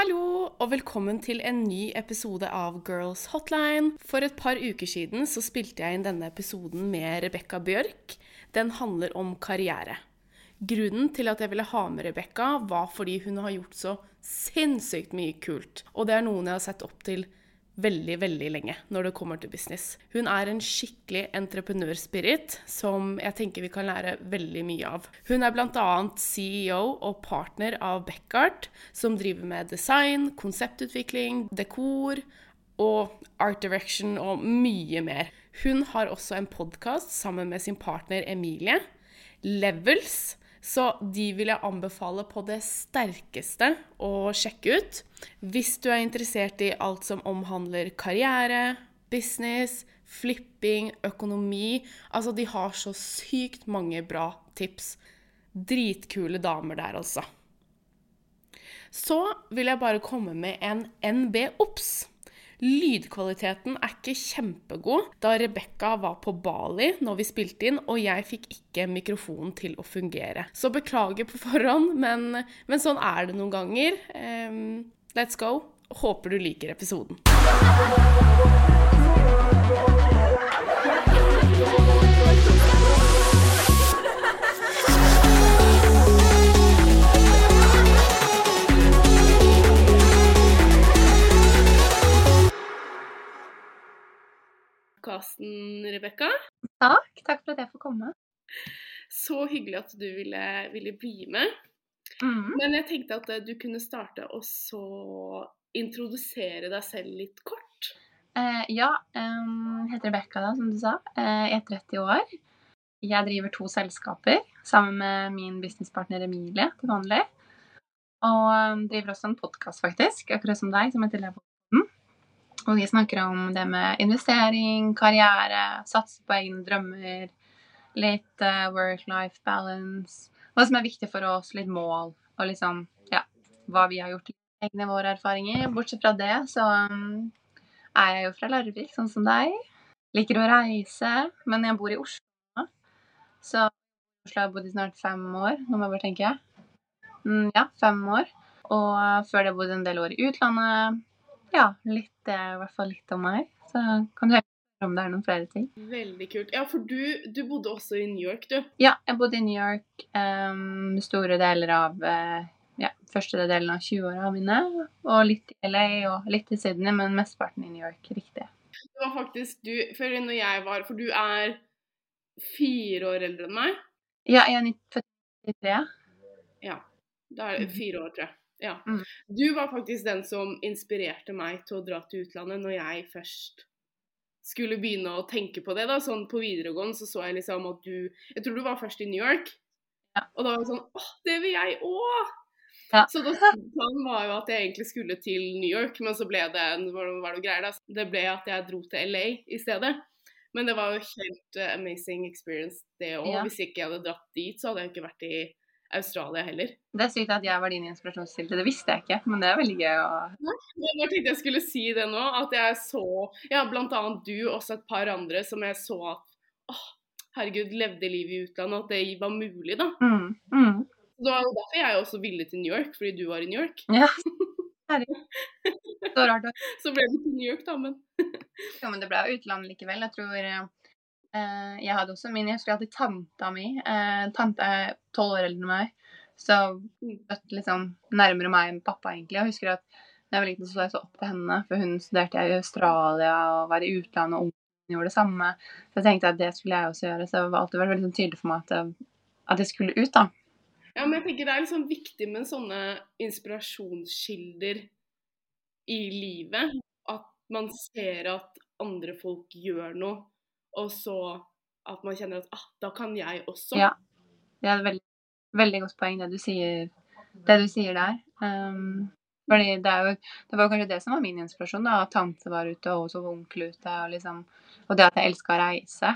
Hallo, og velkommen til en ny episode av Girls Hotline. For et par uker siden så spilte jeg inn denne episoden med Rebekka Bjørk. Den handler om karriere. Grunnen til at jeg ville ha med Rebekka, var fordi hun har gjort så sinnssykt mye kult. Og det er noen jeg har sett opp til veldig, veldig lenge når det kommer til business. Hun er en skikkelig entreprenørspirit som jeg tenker vi kan lære veldig mye av. Hun er bl.a. CEO og partner av Beckart, som driver med design, konseptutvikling, dekor og art direction og mye mer. Hun har også en podkast sammen med sin partner Emilie, Levels, så de vil jeg anbefale på det sterkeste å sjekke ut. Hvis du er interessert i alt som omhandler karriere, business, flipping, økonomi Altså, de har så sykt mange bra tips. Dritkule damer der, altså. Så vil jeg bare komme med en NB obs. Lydkvaliteten er ikke kjempegod da Rebekka var på Bali når vi spilte inn, og jeg fikk ikke mikrofonen til å fungere. Så beklager på forhånd, men, men sånn er det noen ganger. Um, let's go. Håper du liker episoden. Podkasten, Rebekka. Takk. Takk for at jeg får komme. Så hyggelig at du ville, ville bli med. Mm. Men jeg tenkte at eh, du kunne starte og så introdusere deg selv litt kort. Eh, ja, um, heter Rebekka, som du sa. Eh, jeg er 30 år. Jeg driver to selskaper sammen med min businesspartner Emilie til vanlig. Og driver også en podkast, faktisk, akkurat som deg, som heter Levo og vi snakker om det med investering, karriere, satse på egne drømmer, litt uh, work-life balance, hva som er viktig for oss, litt mål, og liksom, ja, hva vi har gjort. Egne våre erfaringer. Bortsett fra det, så um, er jeg jo fra Larvik, sånn som deg. Liker å reise, men jeg bor i Oslo. Så Oslo har jeg bodd i snart fem år. Nå må jeg bare tenke. Mm, ja, fem år. Og før det bodde en del år i utlandet. Ja, litt, er i hvert fall litt om meg. Så kan du høre om det er noen flere ting. Veldig kult. Ja, for du, du bodde også i New York, du? Ja, jeg bodde i New York um, store deler av uh, ja, første delen av 20-åra mine. Og litt i LA og litt i Sydney, men mesteparten i New York. Riktig. Det var faktisk du For når jeg var For du er fire år eldre enn meg? Ja, jeg er 93. Ja. Da er det fire år, tror jeg. Ja. Mm. Du var faktisk den som inspirerte meg til å dra til utlandet når jeg først skulle begynne å tenke på det. da, sånn På videregående så så jeg liksom at du Jeg tror du var først i New York. Ja. Og da var det sånn Åh, det vil jeg òg! Ja. Så da planen var jo at jeg egentlig skulle til New York, men så ble det var det greier da? Det ble at jeg dro til LA i stedet. Men det var jo helt uh, amazing experience, det òg. Ja. Hvis ikke jeg hadde dratt dit, så hadde jeg ikke vært i Australia heller. Det er sykt at jeg var din inspirasjonskilde. Det visste jeg ikke, men det er veldig gøy å Jeg bare tenkte jeg skulle si det nå, at jeg så ja, bl.a. du og også et par andre som jeg så at åh, herregud, levde livet i utlandet, at det var mulig, da. mm, mm. Det var jo derfor jeg også ville til New York, fordi du var i New York. Ja. Herregud. Så rart. Så ble det til New York, da, men Ja, men det ble jo utlandet likevel. Jeg tror eh, Jeg hadde også min Jeg husker alltid tanta mi. Eh, tante er tolv år eldre enn meg. Så født liksom nærmere meg enn pappa, egentlig. Jeg husker at da jeg var liten, så så jeg så opp til henne. For hun studerte i Australia og var i utlandet, og ungene gjorde det samme. Så jeg tenkte at det skulle jeg også gjøre. Så det har alltid vært veldig sånn tydelig for meg at, at jeg skulle ut, da. Ja, men jeg tenker det er liksom viktig med sånne inspirasjonskilder i livet. At man ser at andre folk gjør noe, og så at man kjenner at ah, da kan jeg også. Ja. Det er et veldig, veldig godt poeng, det du sier, det du sier der. Um, fordi det, er jo, det var jo kanskje det som var min inspirasjon, da, at tante var ute og så var onkel ute. Og, liksom, og det at jeg elska å reise.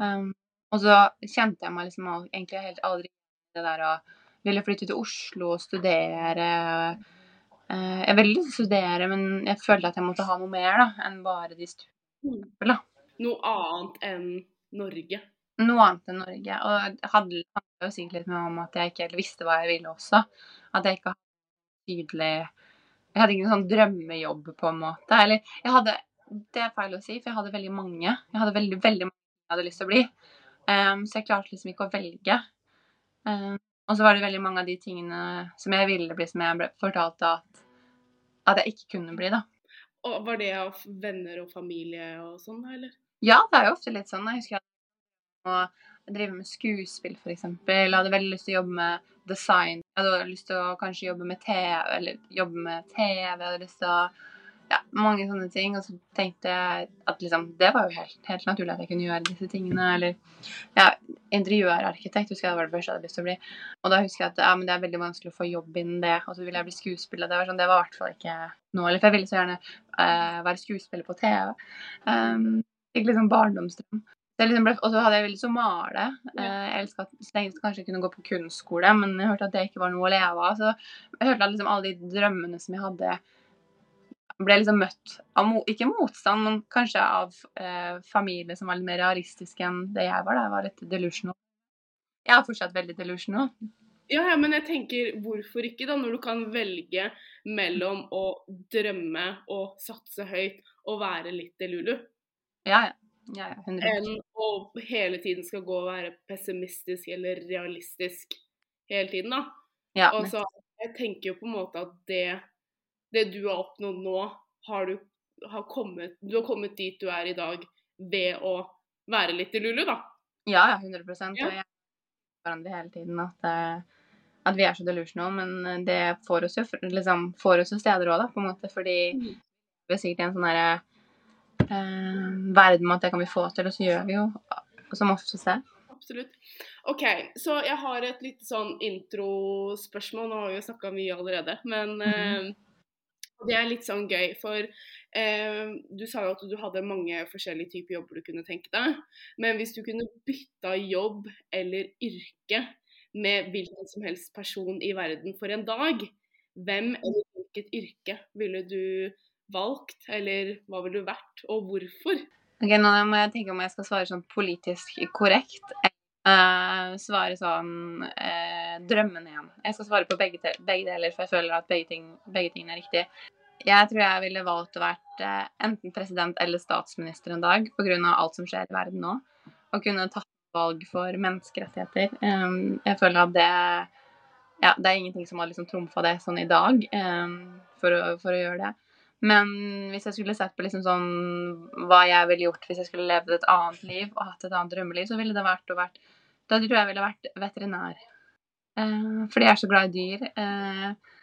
Um, og så kjente jeg meg liksom egentlig helt aldri det der å ville flytte til Oslo og studere. Uh, jeg ville studere, men jeg følte at jeg måtte ha noe mer da, enn bare de studiene. Noe annet enn Norge. Noe annet enn Norge. Og det hadde jo sikkert litt med om at jeg ikke helt visste hva jeg ville også. At jeg ikke hadde tydelig Jeg hadde ikke noen sånn drømmejobb, på en måte. Eller jeg hadde Det er feil å si, for jeg hadde veldig mange. Jeg hadde veldig, veldig mange jeg hadde lyst til å bli. Um, så jeg klarte liksom ikke å velge. Um, og så var det veldig mange av de tingene som jeg ville bli, som jeg ble fortalt at, at jeg ikke kunne bli, da. Og Var det av venner og familie og sånn, eller? Ja, det er jo ofte litt sånn. Jeg husker jeg driver drive med skuespill, f.eks. Jeg hadde veldig lyst til å jobbe med design. Jeg hadde lyst til å kanskje jobbe med TV, eller jobbe med TV. Jeg hadde lyst til å ja, mange sånne ting. Og så tenkte jeg at liksom, det var jo helt, helt, naturlig at jeg kunne gjøre disse tingene. Eller ja, interiørarkitekt husker jeg det var det første jeg hadde lyst til å bli. Og da husker jeg at ja, men det er veldig vanskelig å få jobb innen det. Og så ville jeg bli skuespiller. Det var sånn, det var i hvert fall ikke nå. Eller for jeg ville så gjerne uh, være skuespiller på TV. Um, fikk liksom barndomsdrøm. Liksom og så hadde jeg veldig lyst til å male. Uh, jeg elsket så lenge kanskje jeg kunne gå på kunstskole, men jeg hørte at det ikke var noe å leve av. Så jeg hørte at liksom alle de drømmene som jeg hadde ble liksom møtt av ikke motstand, men kanskje av eh, familie som var litt mer realistiske enn det jeg var. Da. Jeg var litt delusional. Jeg er fortsatt veldig delusional. Ja, ja, men jeg tenker hvorfor ikke, da, når du kan velge mellom å drømme og satse høyt og være litt delulu? Ja, ja. ja, ja 100%. Enn å hele tiden skal gå og være pessimistisk eller realistisk hele tiden, da. Ja, og så jeg tenker jo på en måte at det det du har oppnådd nå, har du, har kommet, du har kommet dit du er i dag ved å være litt i Lulu, da. Ja, ja, 100 ja. Og jeg hverandre hele tiden at, eh, at, vi er så delusional, men det får oss jo liksom, får oss jo steder òg, da, på en måte, fordi mm. vi er sikkert i en sånn eh, verden med at det kan vi få til, og så gjør vi jo som oftest det. Absolutt. OK, så jeg har et lite sånn introspørsmål. Nå har vi jo snakka mye allerede, men mm det er litt sånn gøy, for eh, du sa jo at du hadde mange forskjellige typer jobber du kunne tenke deg. Men hvis du kunne bytta jobb eller yrke med hvilken som helst person i verden for en dag, hvem eller hvilket yrke ville du valgt, eller hva ville du vært, og hvorfor? Ok, Nå må jeg tenke om jeg skal svare sånn politisk korrekt. Uh, svare sånn uh, drømmen igjen. Jeg skal svare på begge, begge, deler, for jeg føler at begge, ting, begge tingene er riktig. Jeg tror jeg ville valgt å være uh, enten president eller statsminister en dag pga. alt som skjer i verden nå. Og kunne tatt valg for menneskerettigheter. Um, jeg føler at det Ja, det er ingenting som har liksom trumfa det sånn i dag um, for, å, for, å, gjøre det. Men hvis jeg skulle sett på liksom sånn hva jeg ville gjort hvis jeg skulle levd et annet liv og hatt et annet drømmeliv, så ville det vært vært Da tror jeg jeg ville vært veterinær. Eh, fordi jeg er så glad i dyr. Eh,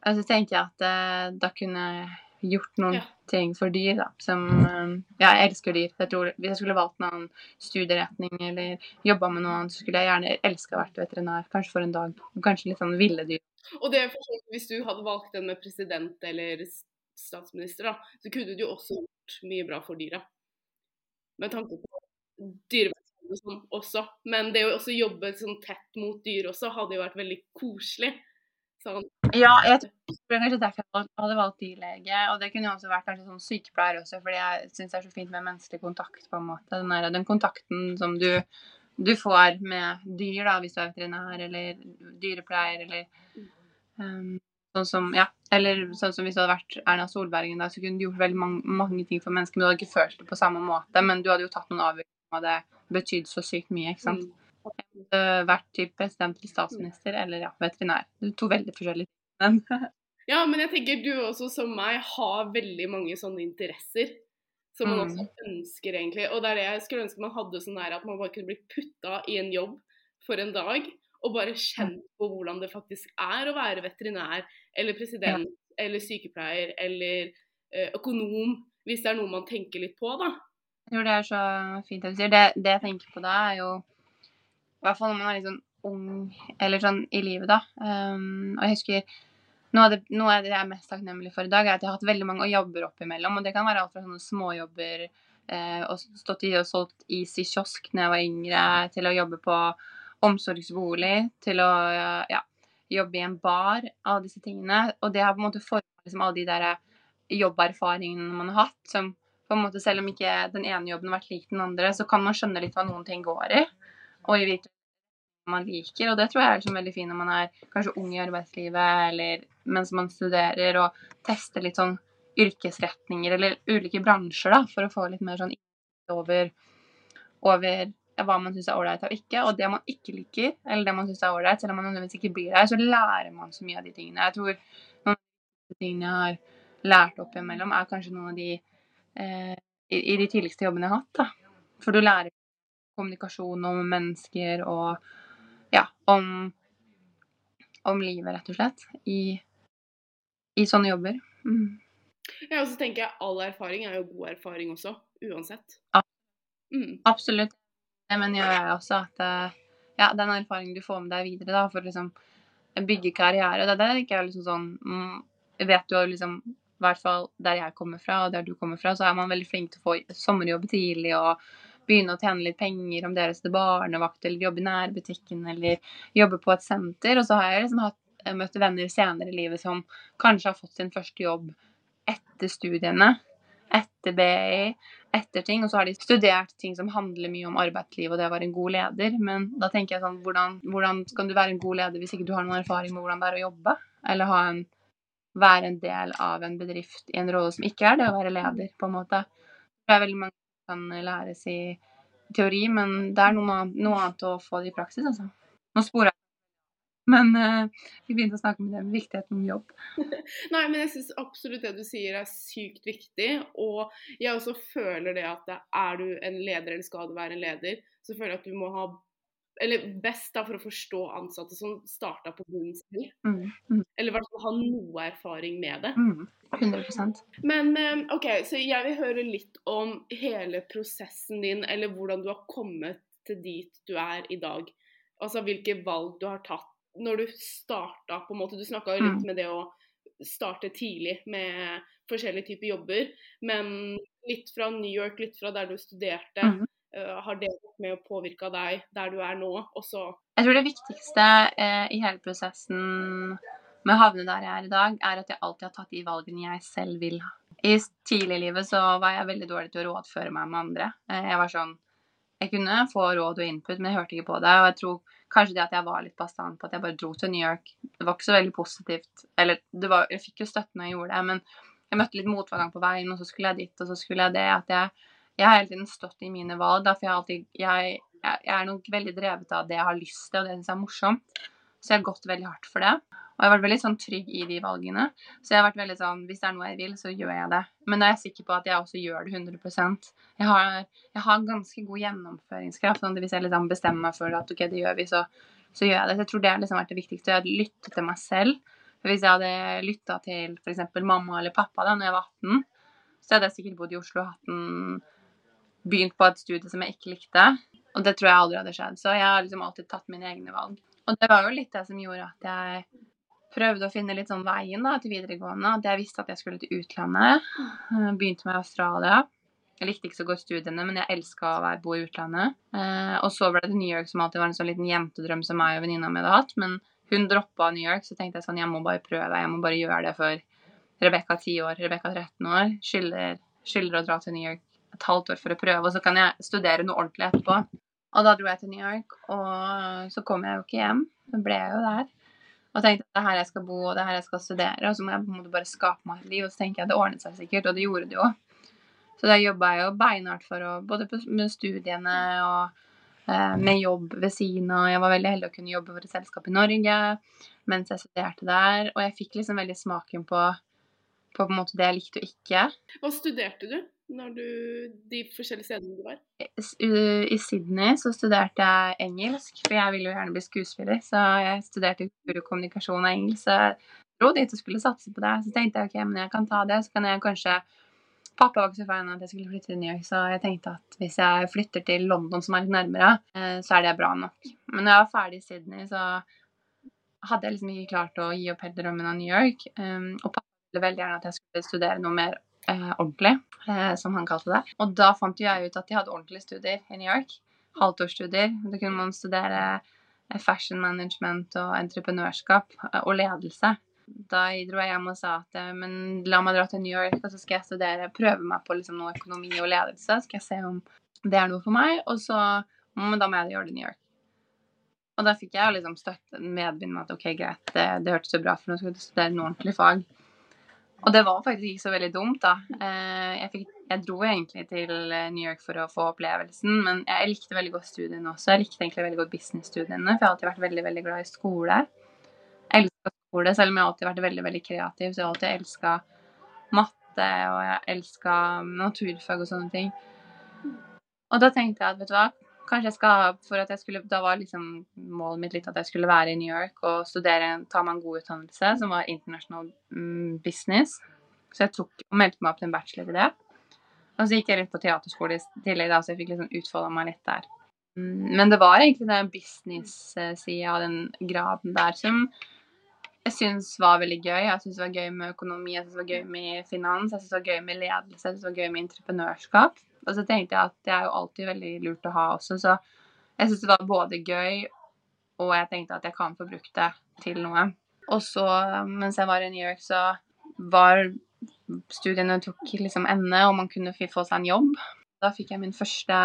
og så tenker jeg at eh, da kunne jeg gjort noen ja. ting for dyr, da. Som eh, Ja, jeg elsker dyr. Jeg tror, hvis jeg skulle valgt en annen studieretning eller jobba med noe annet, så skulle jeg gjerne elska å være veterinær. Kanskje for en dag. Kanskje litt sånn ville dyr. Og det er for hvis du hadde valgt den med president eller statsminister, da, så kunne du jo også gjort mye bra for dyra. Med tanke på dyrevelferd og sånn også. Men det å også jobbe sånn tett mot dyr også hadde jo vært veldig koselig. Sånn. Ja, jeg tror kanskje derfor jeg hadde valgt dyrlege. Og det kunne jo også vært kanskje sånn sykepleier også, fordi jeg syns det er så fint med menneskelig kontakt. på en måte. Den, der, den kontakten som du, du, får med dyr, da, hvis du er veterinær eller dyrepleier eller um, Sånn som, ja, eller sånn som hvis du hadde vært Erna Solberg en dag, så kunne du gjort veldig mange, mange, ting for mennesker, men du hadde ikke følt det på samme måte. Men du hadde jo tatt noen avgjørelser som hadde betydd så sykt mye, ikke sant. Mm. Vært typ president eller statsminister eller ja, veterinær. Det to veldig forskjellige ting. ja, men jeg tenker du også som meg har veldig mange sånne interesser. Som man mm. også ønsker, egentlig. Og det er det jeg skulle ønske man hadde sånn her at man bare kunne bli putta i en jobb for en dag og bare kjent på hvordan det faktisk er å være veterinær eller president ja. eller sykepleier eller uh, økonom, hvis det er noe man tenker litt på, da. Jo, det er så fint at du sier. Det, det jeg tenker på da, er jo I hvert fall når man er litt sånn ung, eller sånn i livet, da. Um, og jeg husker noe av, det, noe av, det, jeg er mest takknemlig for i dag, er at jeg har hatt veldig mange jobber oppimellom. Og det kan være alt fra sånne småjobber eh, og stått i og solgt is i kiosk da jeg var yngre, til å jobbe på omsorgsbolig, til å ja, jobbe i en bar, alle disse tingene. Og det har på en måte formet liksom, alle de der jobberfaringene man har hatt. som på en måte, Selv om ikke den ene jobben har vært lik den andre, så kan man skjønne litt hva noen ting går i. Og i man liker. Og det tror jeg er liksom veldig fint når man er kanskje ung i arbeidslivet eller mens man studerer, og tester litt sånn yrkesretninger eller ulike bransjer da, for å få litt mer sånn over, over hva man syns er ålreit og ikke. Og det man ikke liker, eller det man syns er ålreit, selv om man nødvendigvis ikke blir der, så lærer man så mye av de tingene. Jeg tror noen av de tingene jeg har lært opp imellom, er kanskje noen av de eh, i, i, de tidligste jobbene jeg har hatt. da. For du lærer kommunikasjon om mennesker og ja, om, om livet, rett og slett, i, i sånne jobber. Mm. Ja, og så tenker jeg all erfaring er jo god erfaring også, uansett. Mm. Absolutt. Det mener jeg også at eh, ja, den erfaringen du får med deg videre da, for liksom bygge karriere, det, det er ikke liksom sånn mm, Vet du liksom i hvert fall der jeg kommer fra, og der du kommer fra, så er man veldig flink til å få sommerjobb tidlig og begynne å tjene litt penger, om det er til barnevakt eller jobbe i nærbutikken eller jobbe på et senter. Og så har jeg liksom hatt, møtt venner senere i livet som kanskje har fått sin første jobb etter studiene, etter BI, etter ting. Og så har de studert ting som handler mye om arbeidsliv og det å være en god leder. Men da tenker jeg sånn, hvordan, hvordan kan du være en god leder hvis ikke du har noen erfaring med hvordan det er å jobbe? Eller en, være en del av en bedrift i en rolle som ikke er det å være leder, på en måte. Det er veldig mange som kan læres i teori, men det er noe, noe annet å få det i praksis, altså. Nå sporer jeg men uh, vi begynte å snakke med det med viktigheten om jobb. Nei, men jeg syns absolutt det du sier er sykt viktig. Og jeg også føler det at er du en leder eller skal du være en leder, så føler jeg at du må ha eller best da for å forstå ansatte som starta på bunnen selv. Mm, mm. Eller i hvert fall ha noe erfaring med det. Mm, 100% Men eh, OK, så jeg vil høre litt om hele prosessen din, eller hvordan du har kommet til dit du er i dag. Altså hvilke valg du har tatt når du starta, på en måte Du snakka jo litt mm. med det å starte tidlig med forskjellige typer jobber. Men litt fra New York, litt fra der du studerte. Mm. Uh, har det vært med å påvirke deg der du er nå? Også? Jeg tror det viktigste uh, i hele prosessen med å havne der jeg er i dag, er at jeg alltid har tatt de valgene jeg selv vil ha. I tidlig i livet så var jeg veldig dårlig til å rådføre meg med andre. Uh, jeg var sånn Jeg kunne få råd og input, men jeg hørte ikke på det. Og jeg tror Kanskje det at jeg var litt bastant på at jeg bare dro til New York. Det var ikke så veldig positivt. Eller var, jeg fikk jo støtte når jeg gjorde det, men jeg møtte litt motgang på veien, og så skulle jeg dit, og så skulle jeg det. At jeg, jeg har hele tiden stått i mine valg, for jeg, alltid, jeg, jeg, er nok veldig drevet av det jeg har lyst til, og det jeg syns er morsomt. Så jeg har gått veldig hardt for det. Og jeg har vært veldig sånn trygg i de valgene. Så jeg har vært veldig sånn Hvis det er noe jeg vil, så gjør jeg det. Men da er jeg sikker på at jeg også gjør det 100% Jeg har, jeg har ganske god gjennomføringskraft. Sånn hvis jeg liksom bestemmer meg for at ok, det gjør vi, så, så gjør jeg det. Så jeg tror det har liksom vært det viktigste. Jeg har lyttet til meg selv. For hvis jeg hadde lytta til f.eks. mamma eller pappa da når jeg var 18, så hadde jeg sikkert bodd i Oslo og hatt en begynt på et studie som jeg ikke likte. Og det tror jeg aldri hadde skjedd. Så jeg har liksom alltid tatt mine egne valg. Og det var jo litt det som gjorde at jeg prøvde å finne litt sånn veien da, til videregående. At jeg visste at jeg skulle til utlandet. Eh, begynte med Australia. Jeg likte ikke så godt studiene, men jeg elska å bo i utlandet. Eh, og så ble det New York, som alltid var en sånn liten jentedrøm som meg og venninna mi hadde hatt. Men hun droppa New York, så tenkte jeg sånn, jeg må bare prøve. Jeg må bare gjøre det for Rebekka 10 år, Rebekka 13 år. Skylder, skylder å dra til New York et halvt år for å prøve, og så kan jeg studere noe ordentlig etterpå. Og da dro jeg til New York, og så kom jeg jo ikke hjem. Så ble jeg jo der. Og tenkte at det er her jeg skal bo, og det er her jeg skal studere. Og så må jeg på en måte bare skape meg et liv. Og så tenker jeg at det ordnet seg sikkert, og det gjorde det jo. Så da jobba jeg jo beinhardt for å Både med studiene og eh, med jobb ved siden av. Jeg var veldig heldig å kunne jobbe for et selskap i Norge mens jeg studerte der. Og jeg fikk liksom veldig smaken på, på, på en måte det jeg likte og ikke. Hva studerte du? Når du, de forskjellige stedene du var? I Sydney så studerte jeg engelsk, for jeg ville jo gjerne bli skuespiller. Så jeg studerte kommunikasjon og engelsk. Så jeg dro dit og skulle satse på det. Så tenkte jeg ok, men jeg kan ta det. Så kan jeg kanskje Pappa var ikke så fan av at jeg skulle flytte til New York, så jeg tenkte at hvis jeg flytter til London, som er litt nærmere, eh, så er det bra nok. Men når jeg var ferdig i Sydney, så hadde jeg liksom ikke klart å gi opp helt drømmen av New York. Um, og pappa ville veldig gjerne at jeg skulle studere noe mer eh, ordentlig, eh, som han kalte det. Og da fant jeg ut at de hadde ordentlige studier i New York. Halvtårsstudier. Da kunne man studere eh, fashion management og entreprenørskap eh, og ledelse. Da dro jeg hjem og sa at eh, men la meg dra til New York, og så skal jeg studere, prøve meg på liksom noe økonomi og ledelse. Skal jeg se om det er noe for meg. Og så Men da må jeg gjøre det i New York. Og da fikk jeg jo liksom støtte medbind med at ok, greit, det, det hørtes jo bra for nå skal du studere noe ordentlig fag. Og det var faktisk ikke så veldig dumt, da. Eh, jeg, fikk, jeg dro egentlig til eh, New York for å få opplevelsen, men jeg likte veldig godt studiene også. Jeg likte egentlig veldig godt businessstudiene, for jeg har alltid vært veldig, veldig glad i skole. Jeg elsker skole, selv om jeg har alltid vært veldig, veldig kreativ, så jeg har alltid elska matte, og jeg elska naturfag og sånne ting. Og da tenkte jeg at vet du hva, kanskje jeg skal For at jeg skulle Da var liksom målet mitt litt at jeg skulle være i New York og studere, ta meg en god utdannelse som var international mm, business. Så jeg tok og meldte meg opp til en bachelor i det. Og så gikk jeg litt på teaterskole i tillegg, så jeg fikk liksom utfolda meg litt der. Mm, men det var egentlig den business-sida av den graden der som jeg syns var veldig gøy. Jeg syns det var gøy med økonomi, jeg syns det var gøy med finans, jeg syns det var gøy med ledelse, jeg syns det var gøy med entreprenørskap. Og så tenkte jeg at det er jo alltid veldig lurt å ha også, så jeg syns det var både gøy, og jeg tenkte at jeg kan få brukt det til noe. Og så, mens jeg var i New York, så var studiene tok liksom ende, og man kunne få seg en jobb. Da fikk jeg min første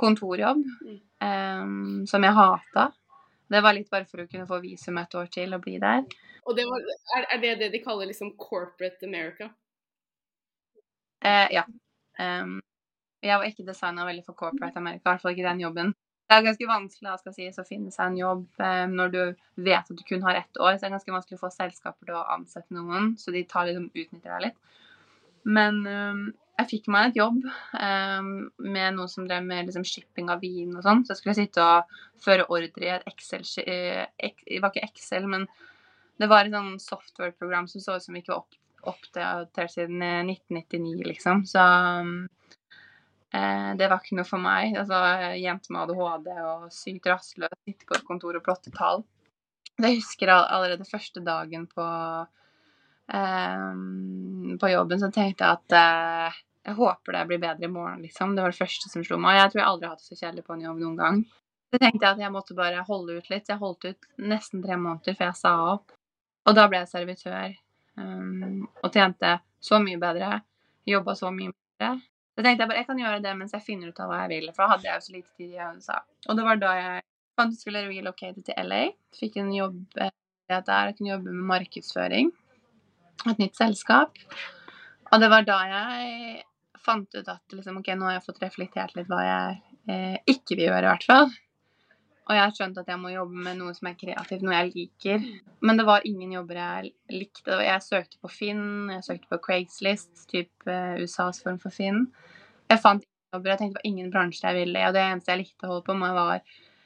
kontorjobb, um, som jeg hata. Det var litt bare for å kunne få visum et år til og bli der. Og det var, er, er, det det de kaller liksom corporate America? Uh, ja. Um, jeg var ikke designa veldig for corporate America, i hvert fall ikke den jobben. Det er ganske vanskelig si, å finne seg en jobb eh, når du vet at du kun har ett år. Så det er ganske vanskelig å få selskaper til å ansette noen, så de tar liksom, utnytter deg litt. Men um, jeg fikk meg et jobb um, med noe som drev med liksom, shipping av vin og sånn. Så jeg skulle sitte og føre ordre i et Excel eh, Det var ikke Excel, men det var et sånn software-program som så ut som ikke var opp, oppdatert siden 1999, eh, liksom. Så um, det var ikke noe for meg. Altså, Jente med ADHD og sykt rastløs, sitte på et kontor og plotte tall. Jeg husker allerede første dagen på, um, på jobben, så tenkte jeg at uh, jeg håper det blir bedre i morgen, liksom. Det var det første som slo meg. Jeg tror jeg aldri har hatt det så kjedelig på en jobb noen gang. Så tenkte jeg at jeg måtte bare holde ut litt. Jeg holdt ut nesten tre måneder før jeg sa opp. Og da ble jeg servitør. Um, og tjente så mye bedre. Jobba så mye bedre. Så tenkte jeg bare jeg kan gjøre det mens jeg finner ut av hva jeg vil. For da hadde jeg jo så lite tid i USA. Og det var da jeg fant ut skulle relocate til LA. Fikk en jobb eh, der. Jeg kunne jobbe med markedsføring. Et nytt selskap. Og det var da jeg fant ut at liksom, ok, nå har jeg fått reflektert litt hva jeg eh, ikke vil gjøre, i hvert fall. Og jeg har skjønt at jeg må jobbe med noe som er kreativt, noe jeg liker. Men det var ingen jobber jeg likte. Jeg søkte på Finn, jeg søkte på Craigslist, type uh, USAs form for Finn. Jeg fant ingen jobber, jeg tenkte på ingen bransje jeg ville i, og det eneste jeg likte å holde på med, var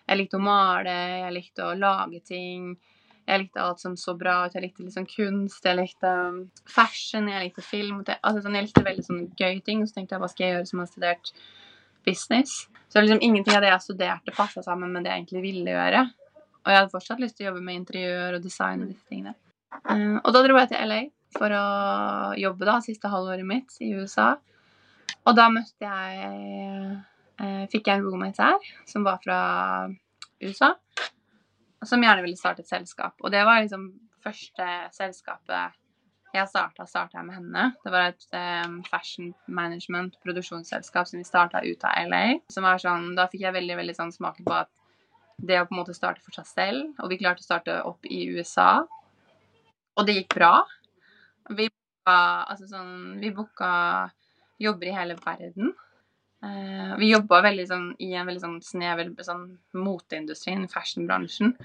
Jeg likte å male, jeg likte å lage ting. Jeg likte alt som så bra ut. Jeg likte liksom kunst, jeg likte um, fashion, jeg likte film. Altså, sånn, jeg likte veldig sånne gøye ting. Og så tenkte jeg hva skal jeg gjøre som har studert business? Så liksom ingenting av det jeg studerte, passa sammen med det jeg egentlig ville gjøre. Og jeg hadde fortsatt lyst til å jobbe med interiør og design og disse tingene. Uh, og da dro jeg til LA for å jobbe da, siste halvåret mitt i USA. Og da møtte jeg uh, Fikk jeg en roommate her som var fra USA. Som gjerne ville starte et selskap. Og det var liksom første selskapet jeg starta, starta jeg med henne. Det var et um, fashion management produksjonsselskap som vi starta ut av LA. Som var sånn, Da fikk jeg veldig veldig sånn smaken på at det å på en måte starte for seg selv Og vi klarte å starte opp i USA. Og det gikk bra. Vi booka, altså sånn, vi booka jobber i hele verden. Uh, vi jobba sånn i en veldig sånn snever sånn moteindustri, fashionbransjen.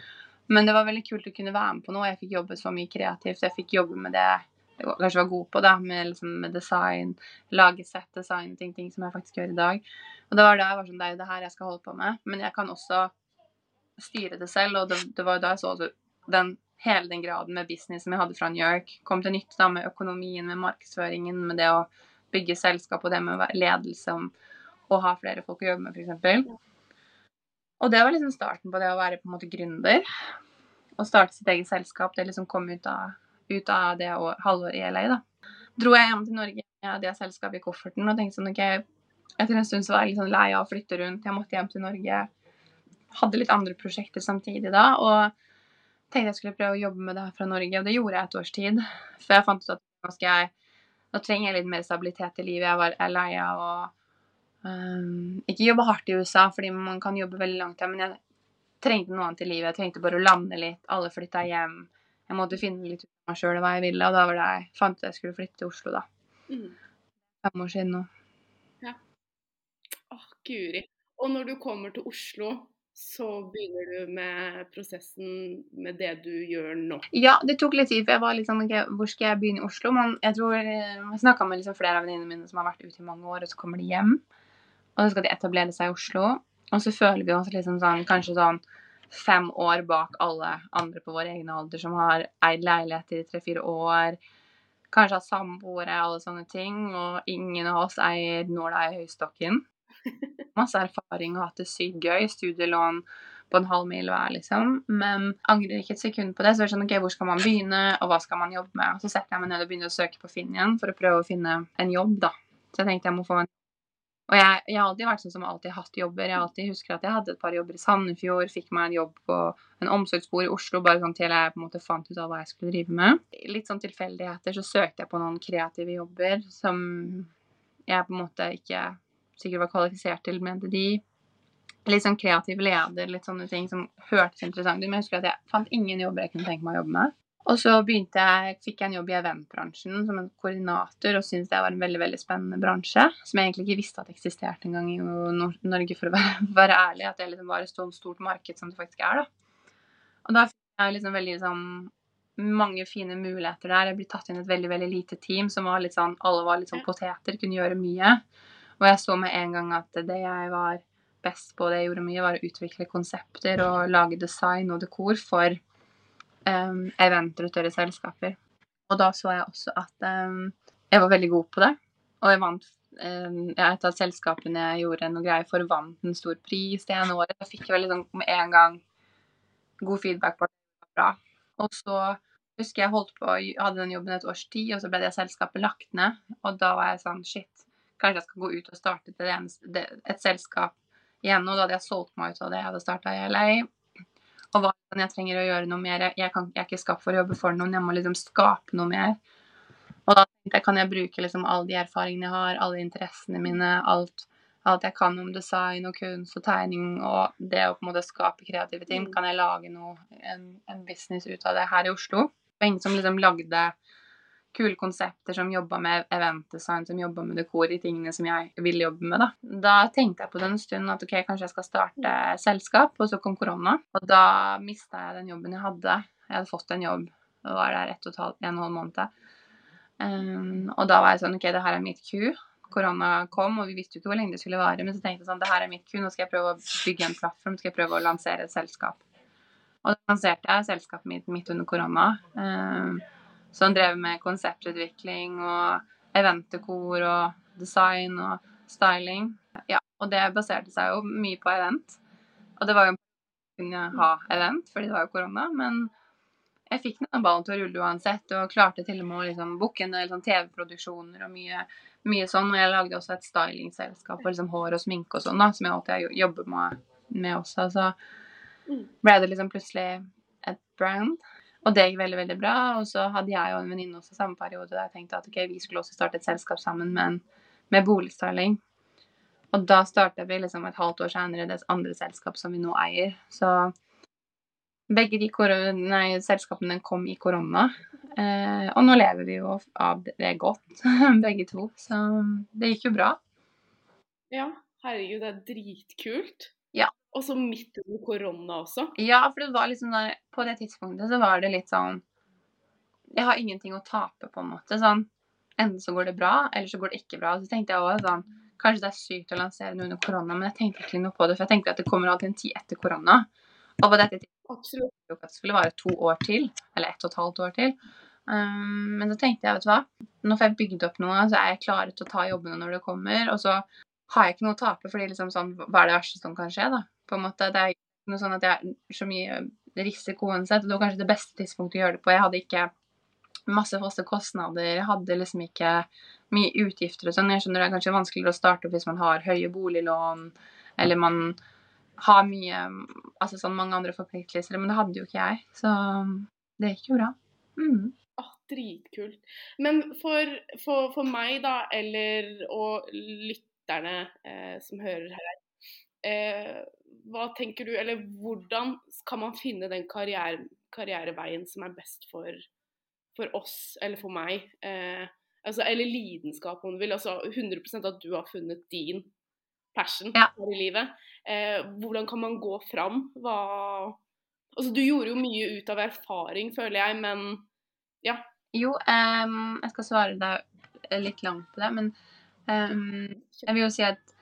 Men det var veldig kult å kunne være med på noe. Jeg fikk jobbe så mye kreativt. Jeg fikk jobbe med det kanskje var god på, da, med, liksom, med design, lage sett, design, ting, ting som jeg faktisk gjør i dag. Og det var da jeg var sånn Det er jo det her jeg skal holde på med. Men jeg kan også styre det selv, og det, det var da jeg så den, hele den graden med business som jeg hadde fra New York, kom til nytte da med økonomien, med markedsføringen, med det å bygge selskap og det med ledelse og ha flere folk å jobbe med, f.eks. Og det var liksom starten på det å være på en måte gründer. Å starte sitt eget selskap. Det liksom kom ut av ut av det halvåret i LA, da. Dro jeg hjem til Norge med det selskapet i kofferten og tenkte sånn OK, etter en stund så var jeg litt sånn lei av å flytte rundt. Jeg måtte hjem til Norge. Hadde litt andre prosjekter samtidig da. Og tenkte jeg skulle prøve å jobbe med det her fra Norge. Og det gjorde jeg et års tid. Før jeg fant ut at nå, jeg, nå trenger jeg litt mer stabilitet i livet. Jeg var jeg lei av å um, ikke jobbe hardt i USA, fordi man kan jobbe veldig langt her. Men jeg trengte noe annet i livet. Jeg trengte bare å lande litt. Alle flytta hjem. Jeg måtte finne litt ut av meg sjøl hva jeg ville, og da var det jeg fant ut jeg skulle flytte til Oslo, da. Mm. Fem år siden nå. Åh, guri. Og når du kommer til Oslo, så begynner du med prosessen med det du gjør nå. Ja, det tok litt tid, for jeg var litt sånn okay, hvor skal jeg begynne i Oslo? Men jeg tror eh, Jeg snakka med liksom flere av venninnene mine som har vært ute i mange år, og så kommer de hjem. Og så skal de etablere seg i Oslo. Og så føler vi oss liksom sånn kanskje sånn fem år bak alle andre på vår egen alder som har eid leiligheter i tre-fire år. Kanskje har samboere, alle sånne ting. Og ingen av oss eier nåla i høystokken. Masse erfaring og hatt det sykt gøy. Studielån på en halv mil hver, liksom. Men angrer ikke et sekund på det. Så er det sånn, ok, hvor skal man begynne, og hva skal man jobbe med? Og så setter jeg meg ned og begynner å søke på Finn igjen for å prøve å finne en jobb, da. Så jeg tenkte jeg må få en og jeg, jeg har alltid vært sånn som alltid hatt jobber. Jeg alltid husker at jeg hadde et par jobber i Sandefjord, fikk meg en jobb på en omsorgsbord i Oslo, bare sånn til jeg på en måte fant ut av hva jeg skulle drive med. Litt sånn tilfeldigheter så søkte jeg på noen kreative jobber som jeg på en måte ikke sikkert var kvalifisert til, mente de. Litt sånn kreativ leder, litt sånne ting som hørtes interessant ut. Men jeg husker at jeg fant ingen jobber jeg kunne tenke meg å jobbe med. Og så jeg, fikk jeg en jobb i eventbransjen som en koordinator, og syntes det var en veldig veldig spennende bransje. Som jeg egentlig ikke visste at eksisterte engang i Norge, for å være, være ærlig. At det liksom var et sånt stort marked som det faktisk er. da. Og da fikk jeg liksom veldig sånn mange fine muligheter der. Jeg ble tatt inn i et veldig veldig lite team som var litt sånn Alle var litt sånn poteter, kunne gjøre mye. Og jeg så med en gang at det jeg var best på, det jeg gjorde mye, var å utvikle konsepter og lage design og dekor for um, eventer og større selskaper. Og da så jeg også at um, jeg var veldig god på det. Og jeg vant um, ja, Et av selskapene jeg gjorde noe greier for, vant en stor pris det ene året. Da fikk jeg veldig sånn med en gang god feedback på at det var bra. Og så husker jeg holdt på, hadde den jobben et års tid, og så ble det selskapet lagt ned. Og da var jeg sånn Shit, kanskje jeg skal gå ut og starte et, et selskap igjen. Og da hadde jeg solgt meg ut av det jeg hadde starta i LA. Og hva kan jeg trenger å gjøre noe mer. Jeg, kan, jeg er ikke skapt for å jobbe for noen, jeg må liksom skape noe mer. Og da tenkte jeg, kan jeg bruke liksom alle de erfaringene jeg har, alle interessene mine, alt, alt jeg kan om design og kunst og tegning og det å på en måte skape kreative ting, kan jeg lage noe, en, en business ut av det her i Oslo? Det var ingen som liksom lagde kule konsepter, som jobba med eventdesign, som jobba med dekor, de tingene som jeg ville jobbe med. Da Da tenkte jeg på det en stund at ok, kanskje jeg skal starte selskap, og så kom korona. Og da mista jeg den jobben jeg hadde. Jeg hadde fått en jobb og var der ett og et halvt, en og en halv måned. Um, og da var jeg sånn OK, det her er mitt ku. Korona kom, og vi visste jo ikke hvor lenge det skulle vare. Men så tenkte jeg sånn, det her er mitt ku, nå skal jeg prøve å bygge en plattform, skal jeg prøve å lansere et selskap. Og da lanserte jeg selskapet mitt midt under korona. Um, som drev med konseptutvikling og eventdekor og design og styling. Ja, og det baserte seg jo mye på event. Og det var jo kunne ha event, fordi det var jo korona, men jeg fikk den ballen til å rulle uansett, og klarte til og med å liksom booke en del sånn TV-produksjoner og mye, mye sånn. Og jeg lagde også et stylingselskap for liksom hår og sminke og sånn, da, som jeg alltid jobber med, med også. Så ble det liksom plutselig et brand. Og det gikk veldig veldig bra. Og så hadde jeg og en venninne også samme periode der jeg tenkte at ok, vi skulle også starte et selskap sammen med, med boligstyling. Og da startet vi liksom et halvt år senere det andre selskap som vi nå eier. Så begge de nei, selskapene kom i korona. Eh, og nå lever vi jo av det godt, begge to. Så det gikk jo bra. Ja, herregud, det er dritkult. Ja. Og så midt under korona også. Ja, for det var liksom der, på det tidspunktet så var det litt sånn Jeg har ingenting å tape, på en måte. Sånn Enten så går det bra, eller så går det ikke bra. Så tenkte jeg også sånn Kanskje det er sykt å lansere noe under korona, men jeg tenkte ikke noe på det. For jeg tenkte at det kommer alltid en tid etter korona. Og på dette tidspunktet at det skulle vare to år til, eller ett og et halvt år til. Um, men så tenkte jeg, vet du hva, nå får jeg bygd opp noe, så er jeg klar til å ta jobbene når det kommer. Og så har jeg ikke noe å tape, fordi liksom sånn, hva er det verste som kan skje, da? På en måte, Det er ikke noe sånn at jeg er så mye risiko uansett. Det var kanskje det beste tidspunktet å gjøre det på. Jeg hadde ikke masse faste kostnader, jeg hadde liksom ikke mye utgifter og sånn. Jeg skjønner det er kanskje vanskeligere å starte opp hvis man har høye boliglån, eller man har mye Altså sånn mange andre forpliktelser, men det hadde jo ikke jeg. Så det gikk jo bra. Mm. Ah, dritkult. Men for, for, for meg, da, eller og lytterne eh, som hører her, eh, hva tenker du, eller hvordan kan man finne den karriere, karriereveien som er best for, for oss, eller for meg? Eh, altså, eller lidenskap, om du vil. Altså 100% at du har funnet din passion Ja. i livet. Eh, hvordan kan man gå fram? Hva Altså, du gjorde jo mye ut av erfaring, føler jeg, men ja. Jo, um, jeg skal svare deg litt langt på det, men um, jeg vil jo si at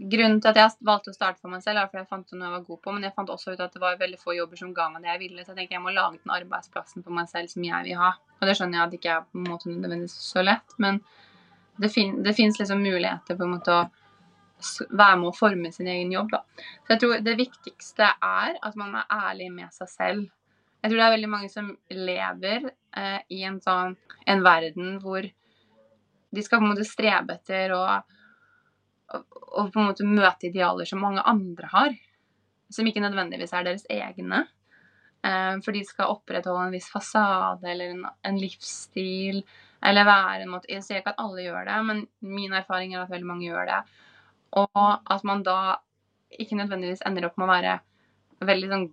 grunnen til at jeg valgte å starte for meg selv, er fordi jeg fant noe jeg var god på, men jeg fant også ut at det var veldig få jobber som ga meg det jeg ville, så jeg tenker jeg må lage den arbeidsplassen for meg selv som jeg vil ha. Og det skjønner jeg at det ikke er på en måte nødvendigvis så lett, men det, fin det fins liksom muligheter på en måte å være med å forme sin egen jobb, da. Så jeg tror det viktigste er at man er ærlig med seg selv. Jeg tror det er veldig mange som lever eh, i en sånn en verden hvor de skal på en måte strebe etter å, å på en måte møte idealer som mange andre har. Som ikke nødvendigvis er deres egne. Eh, for de skal opprettholde en viss fasade eller en, en livsstil. Eller være en måte Jeg sier ikke at alle gjør det, men min erfaring er at veldig mange gjør det. Og at man da ikke nødvendigvis ender opp med å være veldig sånn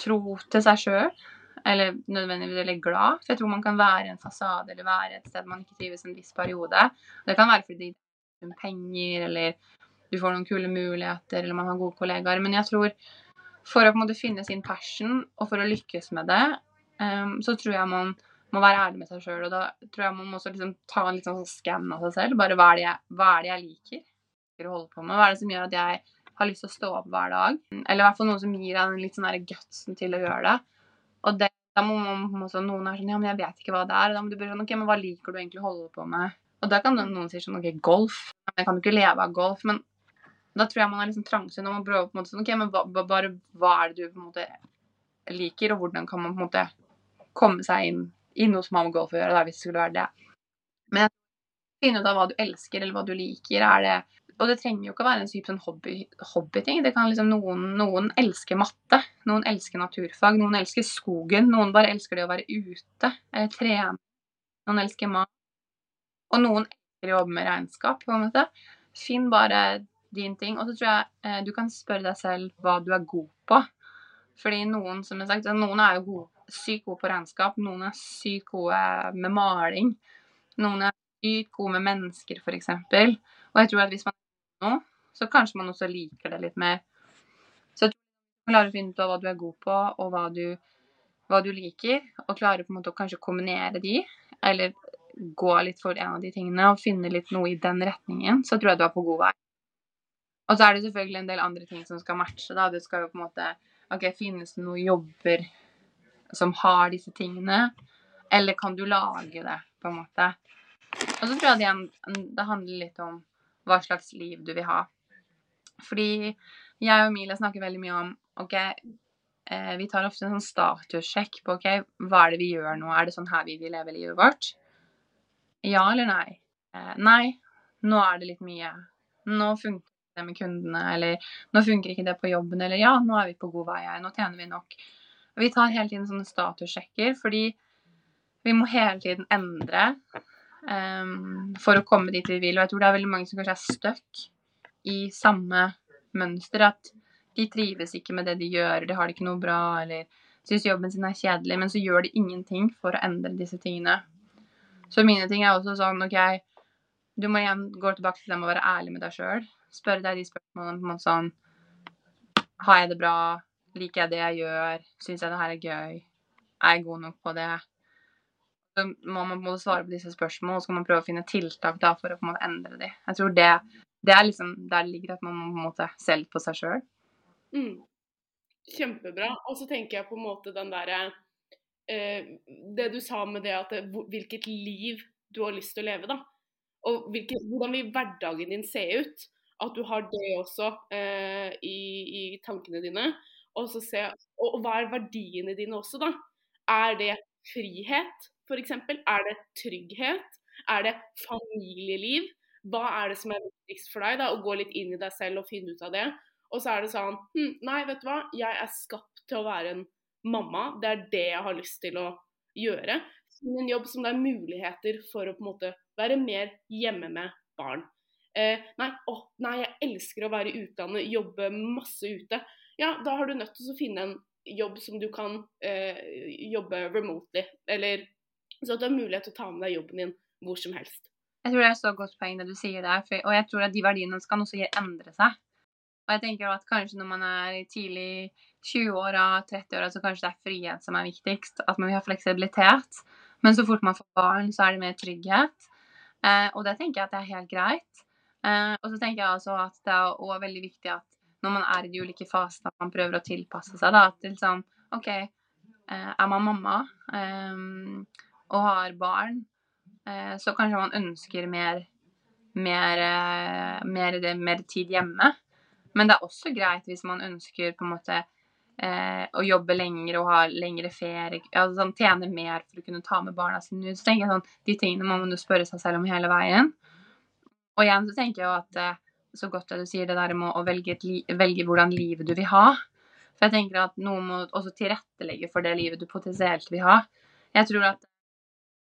tro til seg sjøl. Eller nødvendigvis veldig glad. For jeg tror man kan være en fasade eller være et sted man ikke trives en viss periode. Det kan være fordi er penger, eller du får noen kule muligheter, eller man har gode kollegaer. Men jeg tror for å på en måte finne sin passion, og for å lykkes med det, um, så tror jeg man må være ærlig med seg sjøl. Og da tror jeg man må også liksom ta en litt sånn skann av seg selv. Bare hva er, jeg, hva er det jeg liker å holde på med? Hva er det som gjør at jeg har lyst til å stå opp hver dag? Eller i hvert fall noe som gir deg den litt sånn gutsen til å gjøre det. Og det, da må man måte- noen er sånn Ja, men jeg vet ikke hva det er. Og Da må du bare sånn OK, men hva liker du egentlig å holde på med? Og da kan noen si sånn OK, golf. Jeg kan jo ikke leve av golf. Men da tror jeg man er liksom trangsynt og man prøver på en måte sånn OK, men hva, bare hva er det du på en måte liker, og hvordan kan man på en måte komme seg inn i noe som har med golf å gjøre, da, hvis det skulle være det. Men finne ut av hva du elsker, eller hva du liker. Er det og det trenger jo ikke å være en type sånn hobby, hobbyting. Det kan liksom noen, noen elsker matte, noen elsker naturfag, noen elsker skogen, noen bare elsker det å være ute eller trene. Noen elsker mat. Og noen elsker å jobbe med regnskap, på en måte. Finn bare din ting. Og så tror jeg eh, du kan spørre deg selv hva du er god på. Fordi noen som jeg har sagt, noen er jo gode, sykt gode på regnskap, noen er sykt gode med maling. Noen er sykt gode med mennesker, f.eks. Og jeg tror at hvis man nå, så kanskje man også liker det litt mer. Så jeg tror man klarer å finne ut av hva du er god på, og hva du, hva du liker, og klarer på en måte å kanskje kombinere de, eller gå litt for en av de tingene, og finne litt noe i den retningen, så tror jeg du er på god vei. Og så er det selvfølgelig en del andre ting som skal matche, da. Det skal jo på en måte OK, finnes det noen jobber som har disse tingene, eller kan du lage det, på en måte. Og så tror jeg det, det handler litt om hva slags liv du vil ha. Fordi jeg og Emilie snakker veldig mye om OK, eh, vi tar ofte en sånn statussjekk på OK, hva er det vi gjør nå? Er det sånn her vi vil leve livet vårt? Ja eller nei? Eh, nei, nå er det litt mye. Nå funker det med kundene, eller nå funker ikke det på jobben, eller ja, nå er vi på god vei her, nå tjener vi nok. Vi tar hele tiden sånne statussjekker, fordi vi må hele tiden endre um, for å komme dit vi vil. Og jeg tror det er veldig mange som kanskje er stuck i samme mønster. At de trives ikke med det de gjør, de har det ikke noe bra, eller syns jobben sin er kjedelig, men så gjør de ingenting for å endre disse tingene. Så mine ting er også sånn OK, du må igjen gå tilbake til det med å være ærlig med deg sjøl. Spørre deg de spørsmålene på en måte sånn Har jeg det bra? Liker jeg det jeg gjør? Syns jeg det her er gøy? Er jeg god nok på det? Så må man på en måte svare på disse spørsmålene, og så kan man prøve å finne tiltak da for å på en måte endre de. Jeg tror det, det er liksom der det ligger at man må på en måte se litt på seg sjøl. Mm. Kjempebra. Og så tenker jeg på en måte den derre Det du sa med det at hvilket liv du har lyst til å leve, da. Og hvilket, hvordan vil hverdagen din se ut? At du har det også eh, i, i tankene dine. Og, se, og, og hva er verdiene dine også, da? Er det frihet, f.eks.? Er det trygghet? Er det familieliv? Hva er det som er viktigst for deg? da, Å gå litt inn i deg selv og finne ut av det. Og så er det sånn hm, Nei, vet du hva, jeg er skapt til å være en mamma. Det er det jeg har lyst til å gjøre. En jobb som det er muligheter for å på en måte være mer hjemme med barn. eh, nei, å, nei, jeg elsker å være i utlandet, jobbe masse ute. Ja, da har du nødt til å finne en jobb som du kan eh, jobbe remotely. Eller så at du har mulighet til å ta med deg jobben din hvor som helst. Jeg tror det er så godt poeng det du sier der, for, og jeg tror at de verdiene skal også endre seg. Og jeg tenker at kanskje når man er i tidlig 20-åra, 30-åra, så kanskje det er frihet som er viktigst. At man vil ha fleksibilitet. Men så fort man får barn, så er det mer trygghet. Eh, og det tenker jeg at det er helt greit. Eh, og så tenker jeg altså at det er også veldig viktig at når man er i de ulike fasene, at man prøver å tilpasse seg. da, At liksom OK, eh, er man mamma eh, og har barn, eh, så kanskje man ønsker mer, mer, eh, mer, mer tid hjemme. Men det er også greit hvis man ønsker på en måte eh, å jobbe lenger og ha lengre ferie, altså sånn, tjene mer for å kunne ta med barna sine ut. Så tenker jeg sånn, De tingene må man jo spørre seg selv om hele veien. Og igjen så tenker jeg jo at eh, så godt det du sier, det der med å velge, velge, hvordan livet du vil ha. For jeg tenker at noen må også tilrettelegge for det livet du potensielt vil ha. Jeg tror at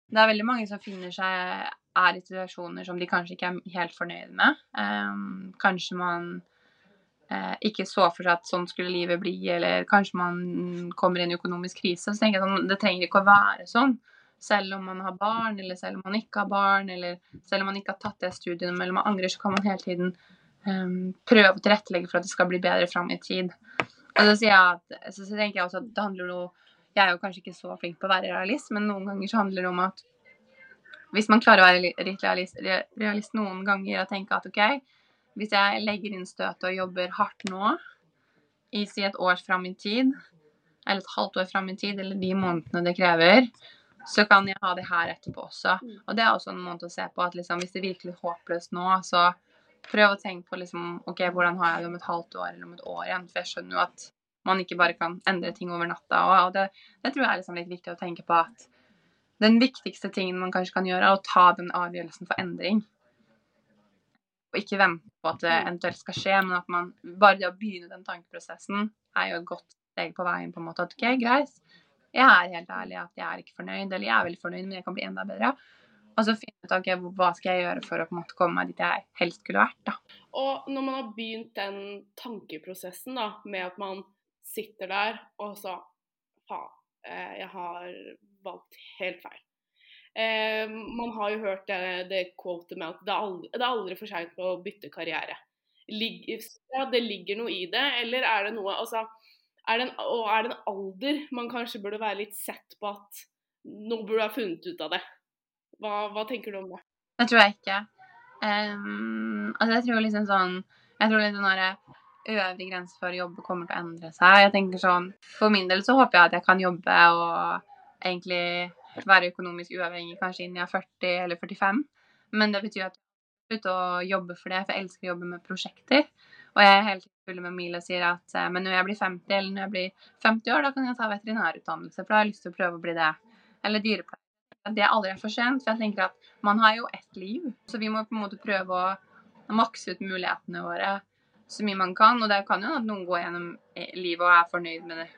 det er veldig mange som finner seg er i situasjoner som de kanskje ikke er helt fornøyd med. Um, kanskje man ikke så for seg at sånn skulle livet bli, eller kanskje man kommer i en økonomisk krise. Så tenker jeg sånn, det trenger ikke å være sånn. Selv om man har barn, eller selv om man ikke har barn, eller selv om man ikke har tatt det studiet, eller man angrer, så kan man hele tiden um, prøve å tilrettelegge for at det skal bli bedre fram i tid. Og så, sier jeg at, så tenker jeg også at det handler om Jeg er jo kanskje ikke så flink på å være realist, men noen ganger så handler det om at hvis man klarer å være realist, realist noen ganger og tenke at OK, hvis jeg legger inn støtet og jobber hardt nå, i si et år fram i tid, eller et halvt år fram i tid, eller de månedene det krever, så kan jeg ha det her etterpå også. Mm. Og det er også en måte å se på at liksom, hvis det er virkelig håpløst nå, så prøv å tenke på liksom, ok, hvordan har jeg det om et halvt år eller om et år igjen. For jeg skjønner jo at man ikke bare kan endre ting over natta. Og det, det tror jeg er liksom litt viktig å tenke på at den viktigste tingen man kanskje kan gjøre, er å ta den avgjørelsen for endring og ikke vente på at det eventuelt skal skje, men at man bare det å begynne den tankeprosessen er jo et godt steg på veien. på en måte, at ok, greit, jeg er helt ærlig at jeg er ikke fornøyd, eller jeg er veldig fornøyd, men jeg kan bli enda bedre. Og så finne ut ok, hva skal jeg gjøre for å på en måte komme meg dit jeg helst skulle vært. da. Og når man har begynt den tankeprosessen da, med at man sitter der og så Faen, eh, jeg har valgt helt feil. Eh, man har jo hørt det, det quotet med at det er aldri, det er aldri for seint å bytte karriere. Lig, ja, det ligger noe i det, eller er det noe altså, er det en, Og er det en alder man kanskje burde være litt sett på at nå burde du ha funnet ut av det? Hva, hva tenker du om det? Det tror jeg ikke. Um, altså jeg tror liksom sånn Jeg tror litt sånn øvre grense for å jobbe kommer til å endre seg. Jeg tenker sånn For min del så håper jeg at jeg kan jobbe og egentlig være økonomisk uavhengig kanskje innen jeg er 40 eller 45. Men det betyr at jeg slutter å jobbe for det, for jeg elsker å jobbe med prosjekter. Og jeg er helt full med Mila sier at eh, men når jeg blir 50 eller når jeg blir 50 år, da kan jeg ta veterinærutdannelse, for da har jeg lyst til å prøve å bli det. Eller dyrepleier. Det er aldri for sent, for jeg tenker at man har jo ett liv, så vi må på en måte prøve å makse ut mulighetene våre så mye man kan. Og det kan jo at noen går gjennom livet og er fornøyd med det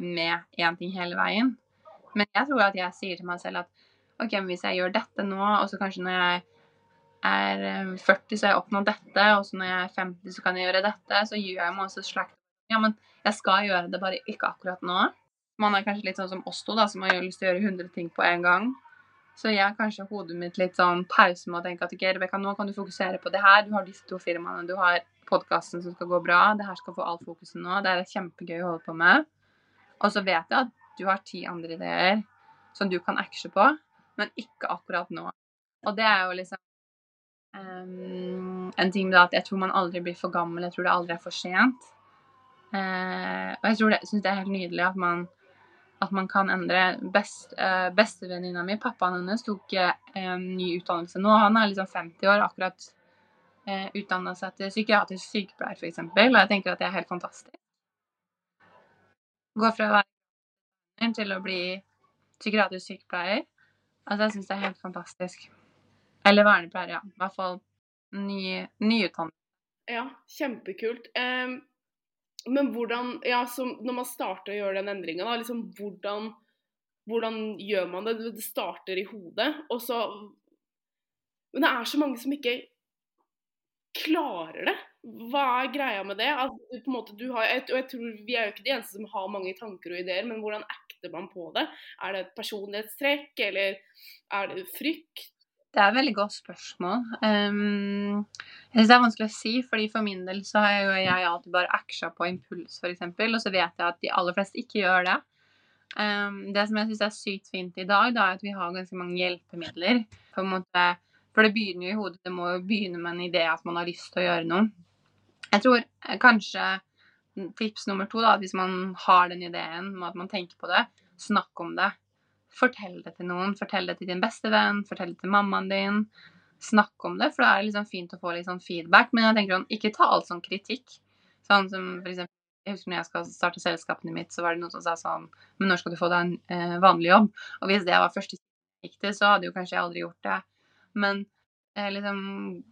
med én ting hele veien. Men jeg tror at jeg sier til meg selv at OK, men hvis jeg gjør dette nå, og så kanskje når jeg er 40, eh, så har jeg oppnådd dette, og så når jeg er 50, så kan jeg gjøre dette, så gjør jeg meg også slags Ja, men jeg skal gjøre det, bare ikke akkurat nå. Man er kanskje litt sånn som oss to, da, som har lyst til å gjøre 100 ting på en gang. Så jeg har kanskje hodet mitt litt sånn pause med å tenke at ok, Rebekka, nå kan du fokusere på det her. Du har disse to firmaene, du har podkasten som skal gå bra. Det her skal få all fokuset nå. Det er kjempegøy å holde på med. Og så vet jeg at du har ti andre ideer som du kan acte på, men ikke akkurat nå. Og det er jo liksom um, en ting med at jeg tror man aldri blir for gammel. Jeg tror det aldri er for sent. Uh, og jeg tror det, synes det er helt nydelig at man, at man kan endre. Best, uh, Bestevenninna mi, pappaen hennes, tok uh, ny utdannelse nå. Han er liksom 50 år, akkurat uh, utdanna seg til psykiatrisk sykepleier, f.eks. Og jeg tenker at det er helt fantastisk. Gå fra å være til å bli psykiatrisk sykepleier. Altså, jeg syns det er helt fantastisk. Eller vernepleier, ja. I hvert fall ny, nyutdannet. Ja, kjempekult. Um, men hvordan Ja, når man starter å gjøre den endringa, da, liksom hvordan, hvordan gjør man det? Det starter i hodet, og så Men det er så mange som ikke klarer det. Hva er greia med det? Altså, på en måte, du har, og jeg tror Vi er jo ikke de eneste som har mange tanker og ideer, men hvordan acter man på det? Er det et personlighetstrekk, eller er det frykt? Det er et veldig godt spørsmål. Um, jeg synes det er vanskelig å si, fordi for min del så har jo jeg alltid bare aksja på impuls, f.eks., og så vet jeg at de aller fleste ikke gjør det. Um, det som jeg syns er sykt fint i dag, da, er at vi har ganske mange hjelpemidler. på en måte, For det begynner jo i hodet. Det må jo begynne med en idé at man har lyst til å gjøre noe. Jeg tror eh, kanskje tips nummer to, da, hvis man har den ideen med at man tenker på det, snakk om det. Fortell det til noen. Fortell det til din beste venn, fortell det til mammaen din. Snakk om det, for det er liksom fint å få litt sånn feedback. Men jeg tenker sånn, ikke ta alt sånn kritikk. Sånn som for eksempel jeg husker når jeg skal starte selskapene mitt, så var det noen som sa sånn Men når skal du få deg en eh, vanlig jobb? Og hvis det var første gikk til, så hadde jo kanskje jeg aldri gjort det. Men liksom,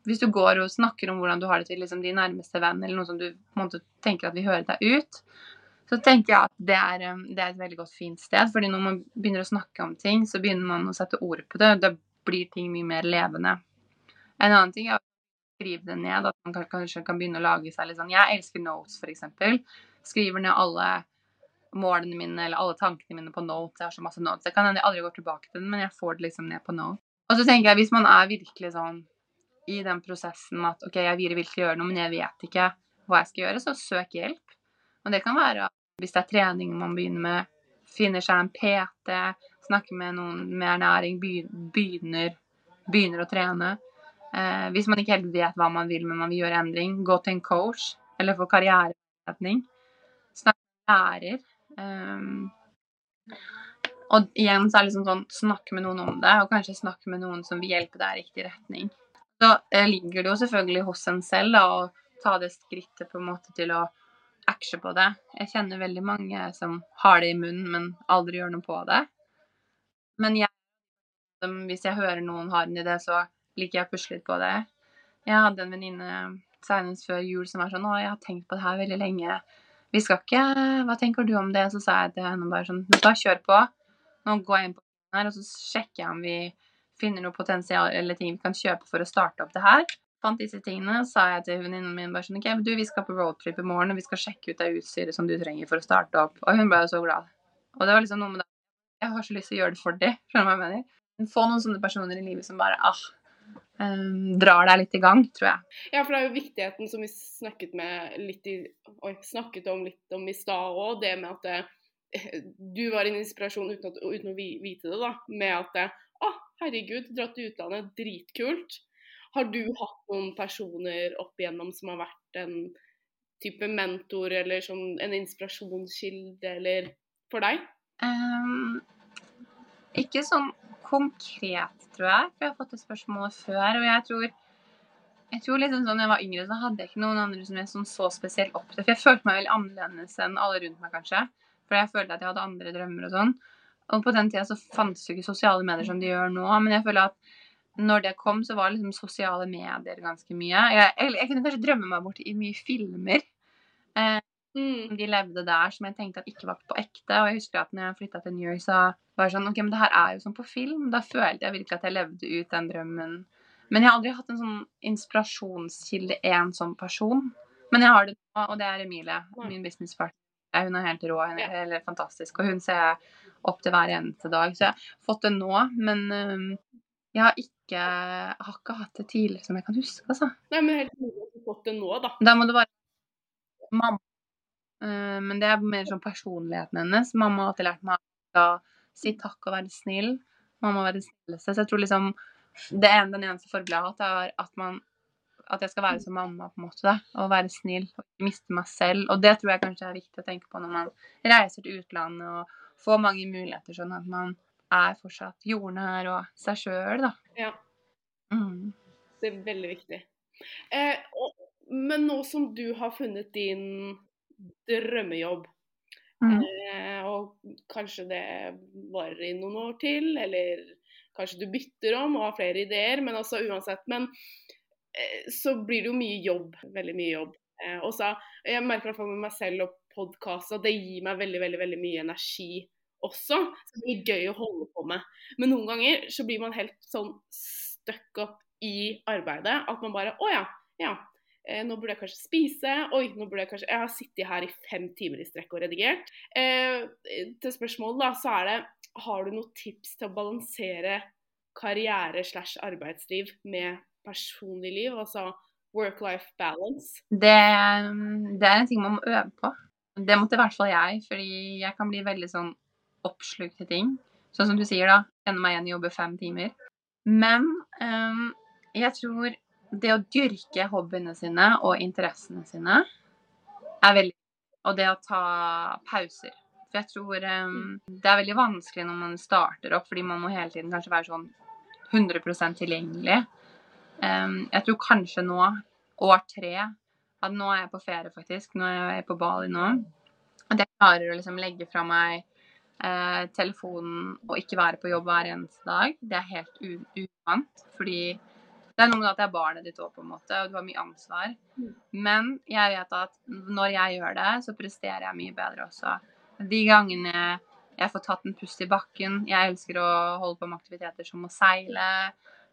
hvis du går og snakker om hvordan du har det til liksom, din nærmeste venn, eller noen som du måte tenker at vil høre deg ut, så tenker jeg at det er, eh, det er, et veldig godt fint sted. fordi når man begynner å snakke om ting, så begynner man å sette ord på det. Da blir ting mye mer levende. En annen ting er å skrive det ned. At man kanskje kan begynne å lage seg litt sånn Jeg elsker notes, f.eks. Skriver ned alle målene mine eller alle tankene mine på notes. Jeg har så masse notes. Jeg kan hende jeg aldri går tilbake til den, men jeg får det liksom ned på note. Og så tenker jeg, hvis man er virkelig sånn i den prosessen at OK, jeg vil virkelig gjøre noe, men jeg vet ikke hva jeg skal gjøre, så søk hjelp. Og det kan være hvis det er trening man begynner med, finner seg en PT, snakker med noen med ernæring, begynner, begynner å trene. Eh, hvis man ikke helt vet hva man vil, men man vil gjøre endring, gå til en coach eller få karriereretning. Snakk med lærer. Um, og igjen så er det liksom sånn snakke med noen om det, og kanskje snakke med noen som vil hjelpe deg i riktig retning. Så eh, ligger det jo selvfølgelig hos en selv da, å ta det skrittet på en måte til å action på det. Jeg kjenner veldig mange som har det i munnen, men aldri gjør noe på det. Men jeg, hvis jeg hører noen har en idé, så liker jeg å pusle litt på det. Jeg hadde en venninne senest før jul som var sånn 'Å, jeg har tenkt på det her veldig lenge. Vi skal ikke Hva tenker du om det?' Så sa jeg til henne bare sånn 'Bare kjør på. Nå går jeg inn på her, og så sjekker jeg om vi finner noe potensial eller ting vi kan kjøpe for å starte opp det her fant disse tingene, sa jeg til venninnen min bare sånn OK, du, vi skal på roadtrip i morgen, og vi skal sjekke ut det utstyret som du trenger for å starte opp. Og hun ble jo så glad. Og det var liksom noe med det Jeg har så lyst til å gjøre det for dem. Skjønner du hva jeg mener? Få noen sånne personer i livet som bare ah, um, drar deg litt i gang, tror jeg. Ja, for det er jo viktigheten som vi snakket, litt i, oi, snakket om litt om i stad òg, det med at det, eh, du var en inspirasjon uten, at, uten, å vite det, da. Med at å, herregud, dratt til utlandet, dritkult. Har du hatt noen personer opp igjennom som har vært en type mentor eller sånn, en inspirasjonskilde eller for deg? Um, ikke sånn konkret, tror jeg. For jeg har fått det spørsmålet før. Og jeg tror, jeg tror liksom sånn, jeg var yngre, så hadde jeg ikke noen andre som jeg sånn så spesielt opp til. For jeg følte meg veldig annerledes enn alle rundt meg, kanskje. For jeg følte at jeg hadde andre drømmer og sånn. Og på den tida så fantes jo ikke sosiale medier som de gjør nå. Men jeg føler at når det kom, så var liksom sosiale medier ganske mye. Jeg, jeg, jeg kunne kanskje drømme meg bort i mye filmer. Eh, mm. De levde der som jeg tenkte at ikke var på ekte. Og jeg husker at når jeg flytta til New York, så var det sånn OK, men det her er jo sånn på film. Da følte jeg virkelig at jeg levde ut den drømmen. Men jeg har aldri hatt en sånn inspirasjonskilde, en sånn person. Men jeg har det nå, og det er Emilie, min businesspartner. Hun er helt rå, hun er helt fantastisk, og hun ser jeg opp til hver eneste dag. Så jeg har fått det nå, men jeg har ikke har ikke hatt det tidligere som jeg kan huske, altså. Nei, men helt mulig at du har fått det nå, da. Da må det være mamma. Uh, men det er mer sånn personligheten hennes. Mamma har alltid lært meg å si takk og være snill. Mamma være det snilleste. Så jeg tror liksom det ene, den eneste forbildet jeg har hatt, er at, man, at jeg skal være som mamma, på en måte. Og være snill og ikke miste meg selv. Og det tror jeg kanskje er viktig å tenke på når man reiser til utlandet og får mange muligheter, sånn at man er fortsatt jordnær og seg sjøl, da. Ja. Mm. Det er veldig viktig. Eh, og, men nå som du har funnet din drømmejobb, mm. eh, og kanskje det varer i noen år til, eller kanskje du bytter om og har flere ideer, men altså uansett. Men så blir det jo mye jobb. Veldig mye jobb. Eh, og så, jeg merker det med meg selv og podkast at det gir meg veldig, veldig, veldig mye energi også. Så det blir gøy å holde på med. Men noen ganger så blir man helt sånn stuck up i arbeidet at man bare Å ja, ja. Eh, nå burde jeg kanskje spise. Oi, nå burde jeg kanskje Jeg har sittet her i fem timer i strekk og redigert. Eh, til spørsmålet, da, så er det Har du noen tips til å balansere karriere slash arbeidsliv med personlig liv? Altså work-life balance? Det, det, er en ting man må øve på. Det måtte i hvert fall jeg, fordi jeg kan bli veldig sånn oppslukt til ting. Sånn som du sier, da. Kjenne meg igjen i å jobbe fem timer. Men um, jeg tror det å dyrke hobbyene sine og interessene sine er veldig Og det å ta pauser. For jeg tror um, det er veldig vanskelig når man starter opp, fordi man må hele tiden kanskje være sånn 100% tilgjengelig. Jeg tror kanskje nå, år tre at Nå er jeg på ferie, faktisk. Nå er jeg på Bali nå. At jeg klarer å liksom legge fra meg eh, telefonen og ikke være på jobb hver eneste dag. Det er helt uvant. Fordi det er noe med at det er barnet ditt òg, på en måte, og du har mye ansvar. Mm. Men jeg vet at når jeg gjør det, så presterer jeg mye bedre også. De gangene jeg får tatt en pust i bakken Jeg elsker å holde på med aktiviteter som å seile,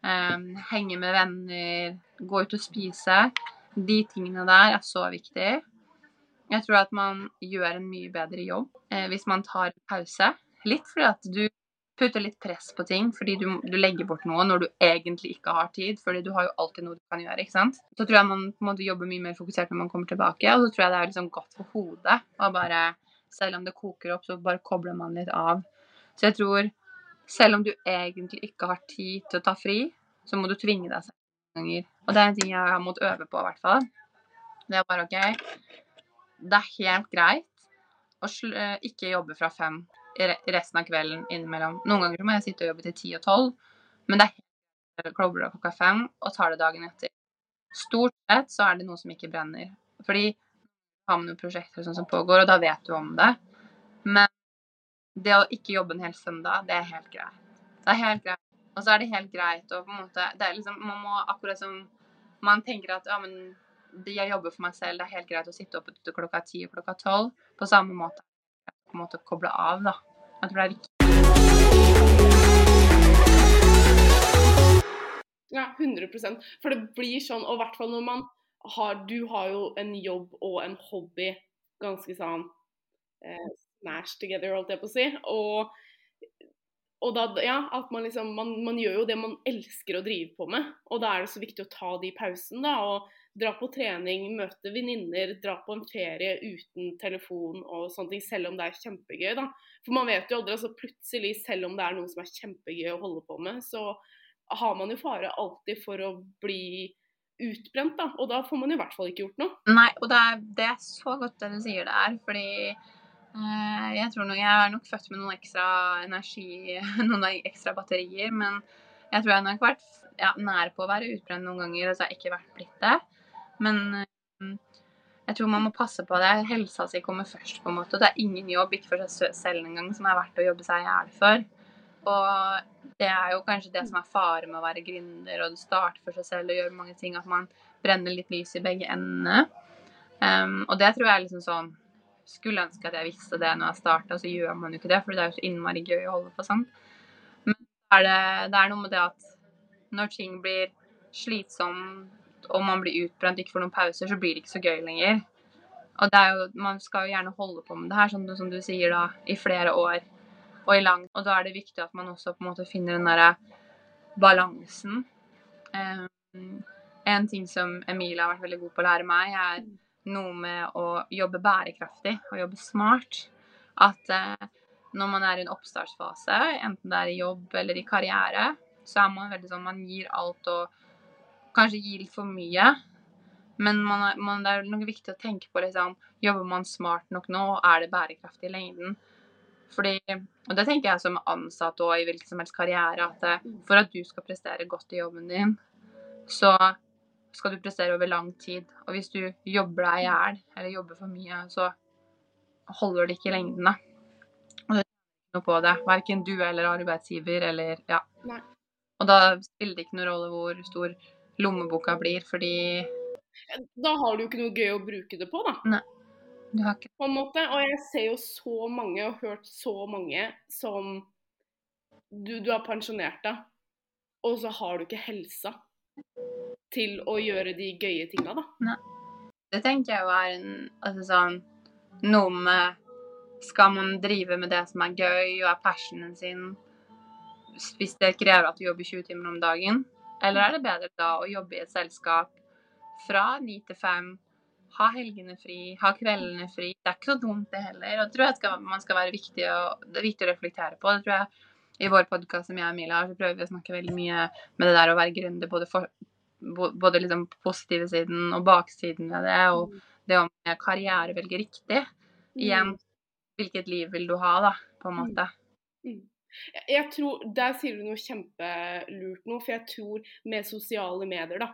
um, henge med venner, gå ut og spise. De tingene der er så viktige. Jeg tror at man gjør en mye bedre jobb eh, hvis man tar pause. Litt fordi at du putter litt press på ting fordi du, du, legger bort noe når du egentlig ikke har tid. fordi du har jo alltid noe du kan gjøre. ikke sant? Så tror jeg man på en måte jobber mye mer fokusert når man kommer tilbake. Og så tror jeg det er liksom godt for hodet. og bare, Selv om det koker opp, så bare kobler man litt av. Så jeg tror selv om du egentlig ikke har tid til å ta fri, så må du tvinge deg selv ganger. Og det er en ting jeg har måttet øve på, i hvert fall. Det er bare OK. Det er helt greit å ikke jobbe fra fem resten av kvelden innimellom. Noen ganger må jeg sitte og jobbe til ti og tolv, men det er helt klokka klokka fem og tar det dagen etter. Stort sett så er det noe som ikke brenner. Fordi har man jo prosjekter sånn som pågår, og da vet du om det. Men det å ikke jobbe en hel søndag, det er helt greit. Det er helt greit. Og så er det helt greit å på en måte Det er liksom Man må akkurat som man tenker at ja, men jeg jobber for meg selv, det er helt greit å sitte oppe til klokka ti og klokka tolv. På samme måte på en måte koble av, da. At det er viktig. Ja, 100% For det blir sånn, og i hvert fall når man har Du har jo en jobb og en hobby ganske sånn eh, smash together, holdt jeg på å si. Og og da, ja, at man liksom man, man, gjør jo det man elsker å drive på med. Og da er det så viktig å ta de pausene, da. Og dra på trening, møte venninner, dra på en ferie uten telefon og sånne ting, selv om det er kjempegøy, da. For man vet jo aldri, altså plutselig, selv om det er noe som er kjempegøy å holde på med, så har man jo fare alltid for å bli utbrent, da. Og da får man i hvert fall ikke gjort noe. Nei, og det er, det er så godt det du sier det er, fordi eh, jeg tror nok, Jeg er nok født med noen ekstra energi, noen ekstra batterier, men jeg tror jeg nok har vært ja, nær på å være utbrent noen ganger, og så har jeg ikke vært blitt det. Men jeg tror man må passe på det. Helsa si kommer først, på en måte. Og det er ingen jobb, ikke for seg selv engang, som er verdt å jobbe seg i hjel for. Og det er jo kanskje det som er fare med å være gründer og starte for seg selv og gjøre mange ting, at man brenner litt lys i begge endene. Um, og det tror jeg er liksom sånn Skulle ønske at jeg visste det når jeg starta, så gjør man jo ikke det, for det er jo så innmari gøy å holde på sånn. Men er det, det er noe med det at når ting blir slitsomt og man blir utbrent, ikke får noen pauser, så blir det ikke så gøy lenger. Og det er jo, man skal jo gjerne holde på med det her, sånn som du sier, da, i flere år og i lang. Og da er det viktig at man også på en måte finner den derre balansen. Um, en ting som Emilie har vært veldig god på å lære meg, er noe med å jobbe bærekraftig og jobbe smart. At eh, når man er i en oppstartsfase, enten det er i jobb eller i karriere, så er man veldig sånn Man gir alt og kanskje gir litt for mye. Men man man, det er noe viktig å tenke på liksom, Jobber man smart nok nå, er det bærekraftig i lengden? Fordi, og det tenker jeg som ansatt og i hvilken som helst karriere, at det, for at du skal prestere godt i jobben din, så skal du prestere over lang tid. Og hvis du jobber deg i hjel, eller jobber for mye, så holder det ikke i lengden. Da. Og det er noe på det. Verken du eller arbeidsgiver eller Ja. Nei. Og da spiller det ikke noen rolle hvor stor lommeboka blir, fordi Da har du jo ikke noe gøy å bruke det på, da. Nei. Du har ikke På en måte. Og jeg ser jo så mange, og har hørt så mange, som du, du er pensjonert da. og så har du ikke helsa til å gjøre de gøye tinga, da. Det tenker jeg jo er en Altså sånn Noe med Skal man drive med det som er gøy og er passionen sin, hvis det krever at du jobber 20 timer om dagen? Eller er det bedre da å jobbe i et selskap fra ni til fem, ha helgene fri, ha kveldene fri? Det er ikke så dumt, det heller. Og det tror jeg skal, man skal være viktig å, det er viktig å reflektere på. Det tror jeg i vår podkast som jeg og Emilie har, så prøver vi å snakke veldig mye med det der å være gründer, både, for, både liksom positive siden og baksiden ved det, og det om karriere velger riktig. Igjen, hvilket liv vil du ha, da, på en måte. Jeg- tror, Der sier du noe kjempelurt nå, for jeg tror med sosiale medier da,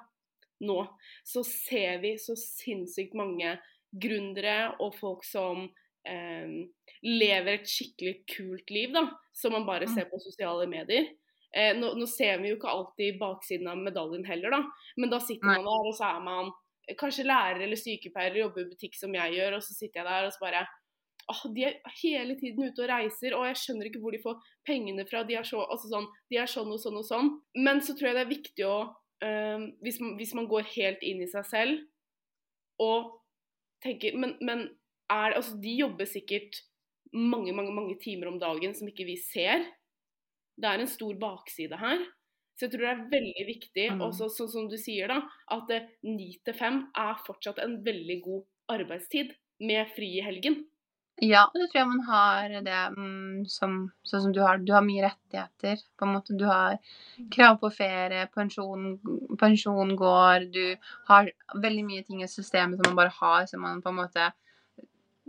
nå, så ser vi så sinnssykt mange gründere og folk som eh, lever et skikkelig kult liv, da, som man bare Mm. ser på sosiale medier. Eh, nå, nå ser vi jo ikke alltid baksiden av medaljen heller, da, men da sitter Nei. man der, og så er man kanskje lærer eller sykepleier, jobber i butikk som jeg gjør, og så sitter jeg der og så bare Åh, de er hele tiden ute og reiser, og jeg skjønner ikke hvor de får pengene fra. De er, så, altså sånn, de er sånn og sånn og sånn. Men så tror jeg det er viktig å eh, hvis, man, hvis man går helt inn i seg selv og tenker Men, men er Altså, de jobber sikkert mange, mange, mange timer om dagen som ikke vi ser. Det er en stor bakside her. Så jeg tror det er veldig viktig, Mm. også så, som du sier, da, at eh, ni til fem er fortsatt en veldig god arbeidstid med fri i helgen. Ja, og det tror jeg man har det mm, som Sånn som du har. Du har mye rettigheter. På en måte. Du har krav på ferie, pensjon, pensjon går Du har veldig mye ting i systemet som man bare har, som man på en måte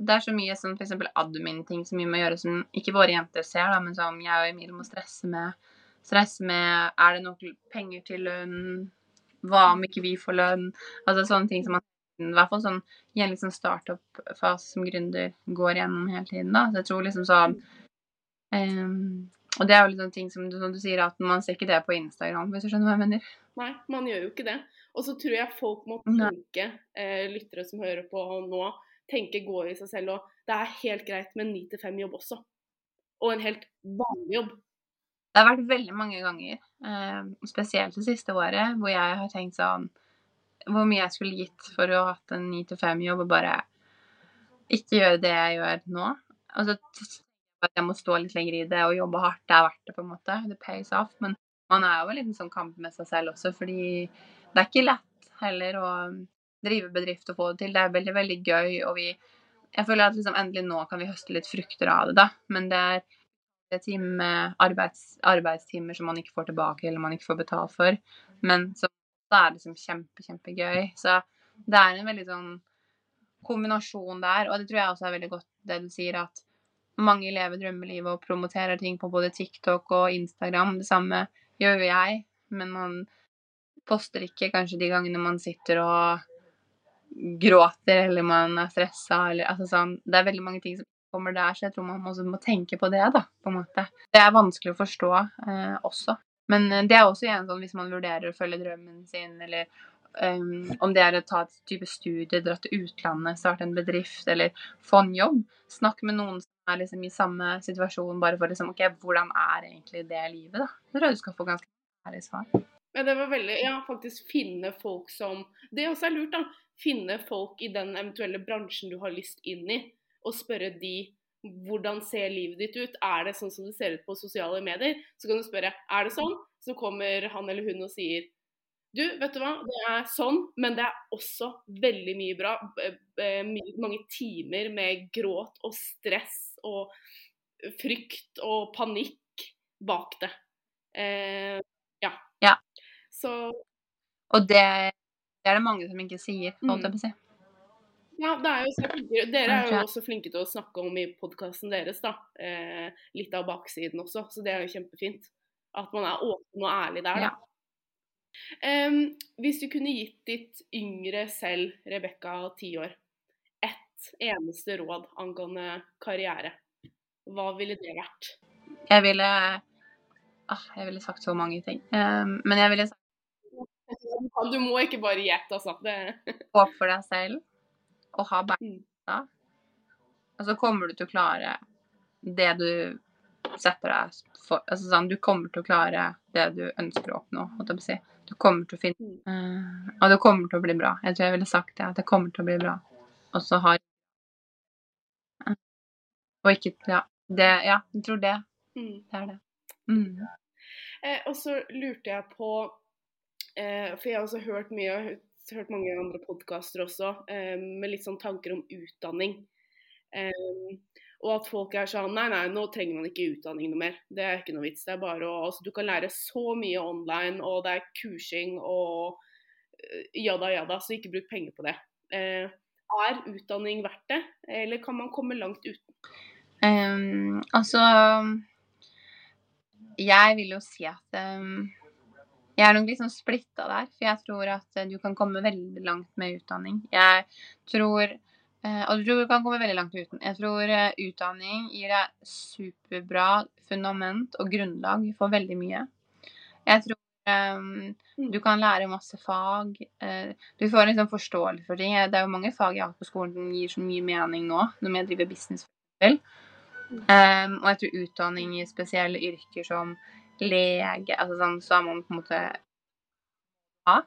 Det er så mye sånn f.eks. admin-ting som vi må gjøre som ikke våre jenter ser, da, men som jeg og Emil må stresse med. Stresse med Er det nok penger til lønn? Hva om ikke vi får lønn? Altså sånne ting som man i hvert fall sånn i en liksom startup-fase som gründer går gjennom hele tiden. da. Så jeg tror liksom sånn um, Og det er jo liksom ting som du, som du sier, at man ser ikke det på Instagram, hvis du skjønner hva jeg mener. Nei, man gjør jo ikke det. Og så tror jeg folk må tenke, eh, lyttere som hører på nå, tenke gå i seg selv. Og det er helt greit med en ni til fem-jobb også. Og en helt vanlig jobb. Det har vært veldig mange ganger, eh, spesielt det siste året, hvor jeg har tenkt sånn Hvor mye jeg skulle gitt for å ha hatt en ni til fem-jobb og bare ikke gjøre det jeg gjør nå. Altså at jeg må stå litt lenger i det og jobbe hardt. Det er verdt det, på en måte. Det pays off. Men man er jo en liten sånn kamp med seg selv også, fordi det er ikke lett heller å drive bedrift og få det til. Det er veldig, veldig gøy, og vi Jeg føler at liksom endelig nå kan vi høste litt frukter av det, da. Men det er time, arbeids, arbeidstimer som man ikke får tilbake, eller man ikke får betalt for. Men så da er det liksom kjempe, kjempegøy. Så det er en veldig sånn kombinasjon der, og det tror jeg også er veldig godt det du sier, at mange lever drømmelivet og promoterer ting på både TikTok og Instagram. Det samme gjør jo jeg, men man poster ikke kanskje de gangene man sitter og gråter, eller man er stressa, eller altså sånn Det er veldig mange ting som kommer der, så jeg tror man også må tenke på det, da, på en måte. Det er vanskelig å forstå eh, også. Men eh, det er også igjen sånn hvis man vurderer å følge drømmen sin, eller um, om det er å ta et type studie, dra til utlandet, starte en bedrift, eller få en jobb. Snakk med noen som er liksom i samme situasjon, bare for liksom OK, hvordan er egentlig det livet, da? Det tror jeg du skal få ganske ærlig svar. Ja, det var veldig Ja, faktisk finne folk som Det også er lurt, da. Finne folk i den eventuelle bransjen du har lyst inn i, og spørre de hvordan ser livet ditt ut? Er det sånn som det ser ut på sosiale medier? Så kan du spørre er det sånn? Så kommer han eller hun og sier du, vet du hva, det er sånn, men det er også veldig mye bra. Mange timer med gråt og stress og frykt og panikk bak det. Eh. Så Og det, det er det mange som ikke sier, holdt Mm. jeg på å si. ja, det er jo så. Dere er jo også flinke til å snakke om i podkasten deres, da. Eh, litt av baksiden også, så det er jo kjempefint. At man er åpen og ærlig der, da. Ja. Um, hvis du kunne gitt ditt yngre selv, Rebekka, ti år, ett eneste råd angående karriere, hva ville det vært? Jeg ville ah, Jeg ville sagt så mange ting. Um, men jeg ville sagt Du må ikke bare gjette, altså. Det, Håp for deg selv og ha beina. Mm. Og så kommer du til å klare det du setter deg for. Altså sånn, du kommer til å klare det du ønsker å oppnå. holdt jeg på å si. Du kommer til å finne eh, Og det kommer til å bli bra. Jeg tror jeg ville sagt det, at det kommer til å bli bra. Og så har uh, Og ikke Ja. Det, ja, jeg tror det. Mm. Det er det. Mm. Eh, og så lurte jeg på eh, For jeg har også hørt mye, jeg har hørt- mange andre podkaster også, eh, med litt sånn tanker om utdanning. Eh, og at folk er sånn Nei, nei, nå trenger man ikke utdanning noe mer. Det er ikke noe vits. Det er bare å altså, Du kan lære så mye online, og det er kursing og eh, jada jada, så ikke bruk penger på det. Eh, er utdanning verdt det, eller kan man komme langt uten? Um, altså Jeg vil jo si at ehm, jeg er nok litt sånn splitta der. For jeg tror at eh, du kan komme veldig langt med utdanning. Jeg tror eh, Og du tror du kan komme veldig langt uten. Jeg tror eh, utdanning gir deg superbra fundament og grunnlag for veldig mye. Jeg tror Um, du kan lære masse fag. du får en sånn forståelse for ting. Det er jo mange fag jeg har på skolen som gir så mye mening nå, når jeg driver business. Um, og jeg tror utdanning i spesielle yrker som lege altså sånn, Så er man på en måte ja.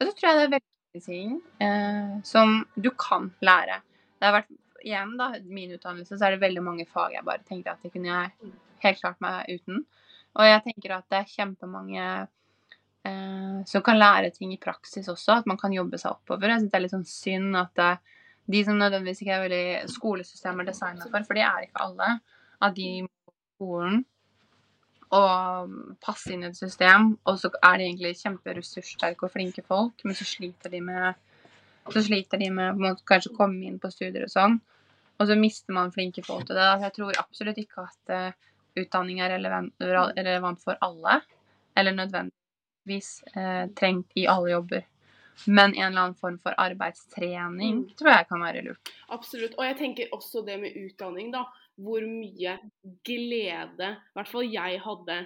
Og så tror jeg det er veldig ting eh, som du kan lære. Det har vært igjen da, min utdannelse, så er det veldig mange fag jeg bare tenker at det kunne jeg helt klart meg uten. Og jeg tenker at det er kjempemange eh, som kan lære ting i praksis også. At man kan jobbe seg oppover. Jeg synes det er litt sånn synd at det, de som nødvendigvis ikke er veldig skolesystemer designa for, for de er ikke alle, at de må på skolen og passe inn i et system, og så er de egentlig kjemperessurssterke og flinke folk, men så sliter de med så sliter de med måte kanskje å komme inn på studier og sånn. Og så mister man flinke folk til det. Jeg tror absolutt ikke at uh, utdanning er relevant, relevant, for alle, eller nødvendigvis uh, trengt i alle jobber. Men en eller annen form for arbeidstrening Mm. tror jeg kan være lurt. Absolutt. Og jeg tenker også det med utdanning, da. Hvor mye glede, i hvert fall jeg hadde,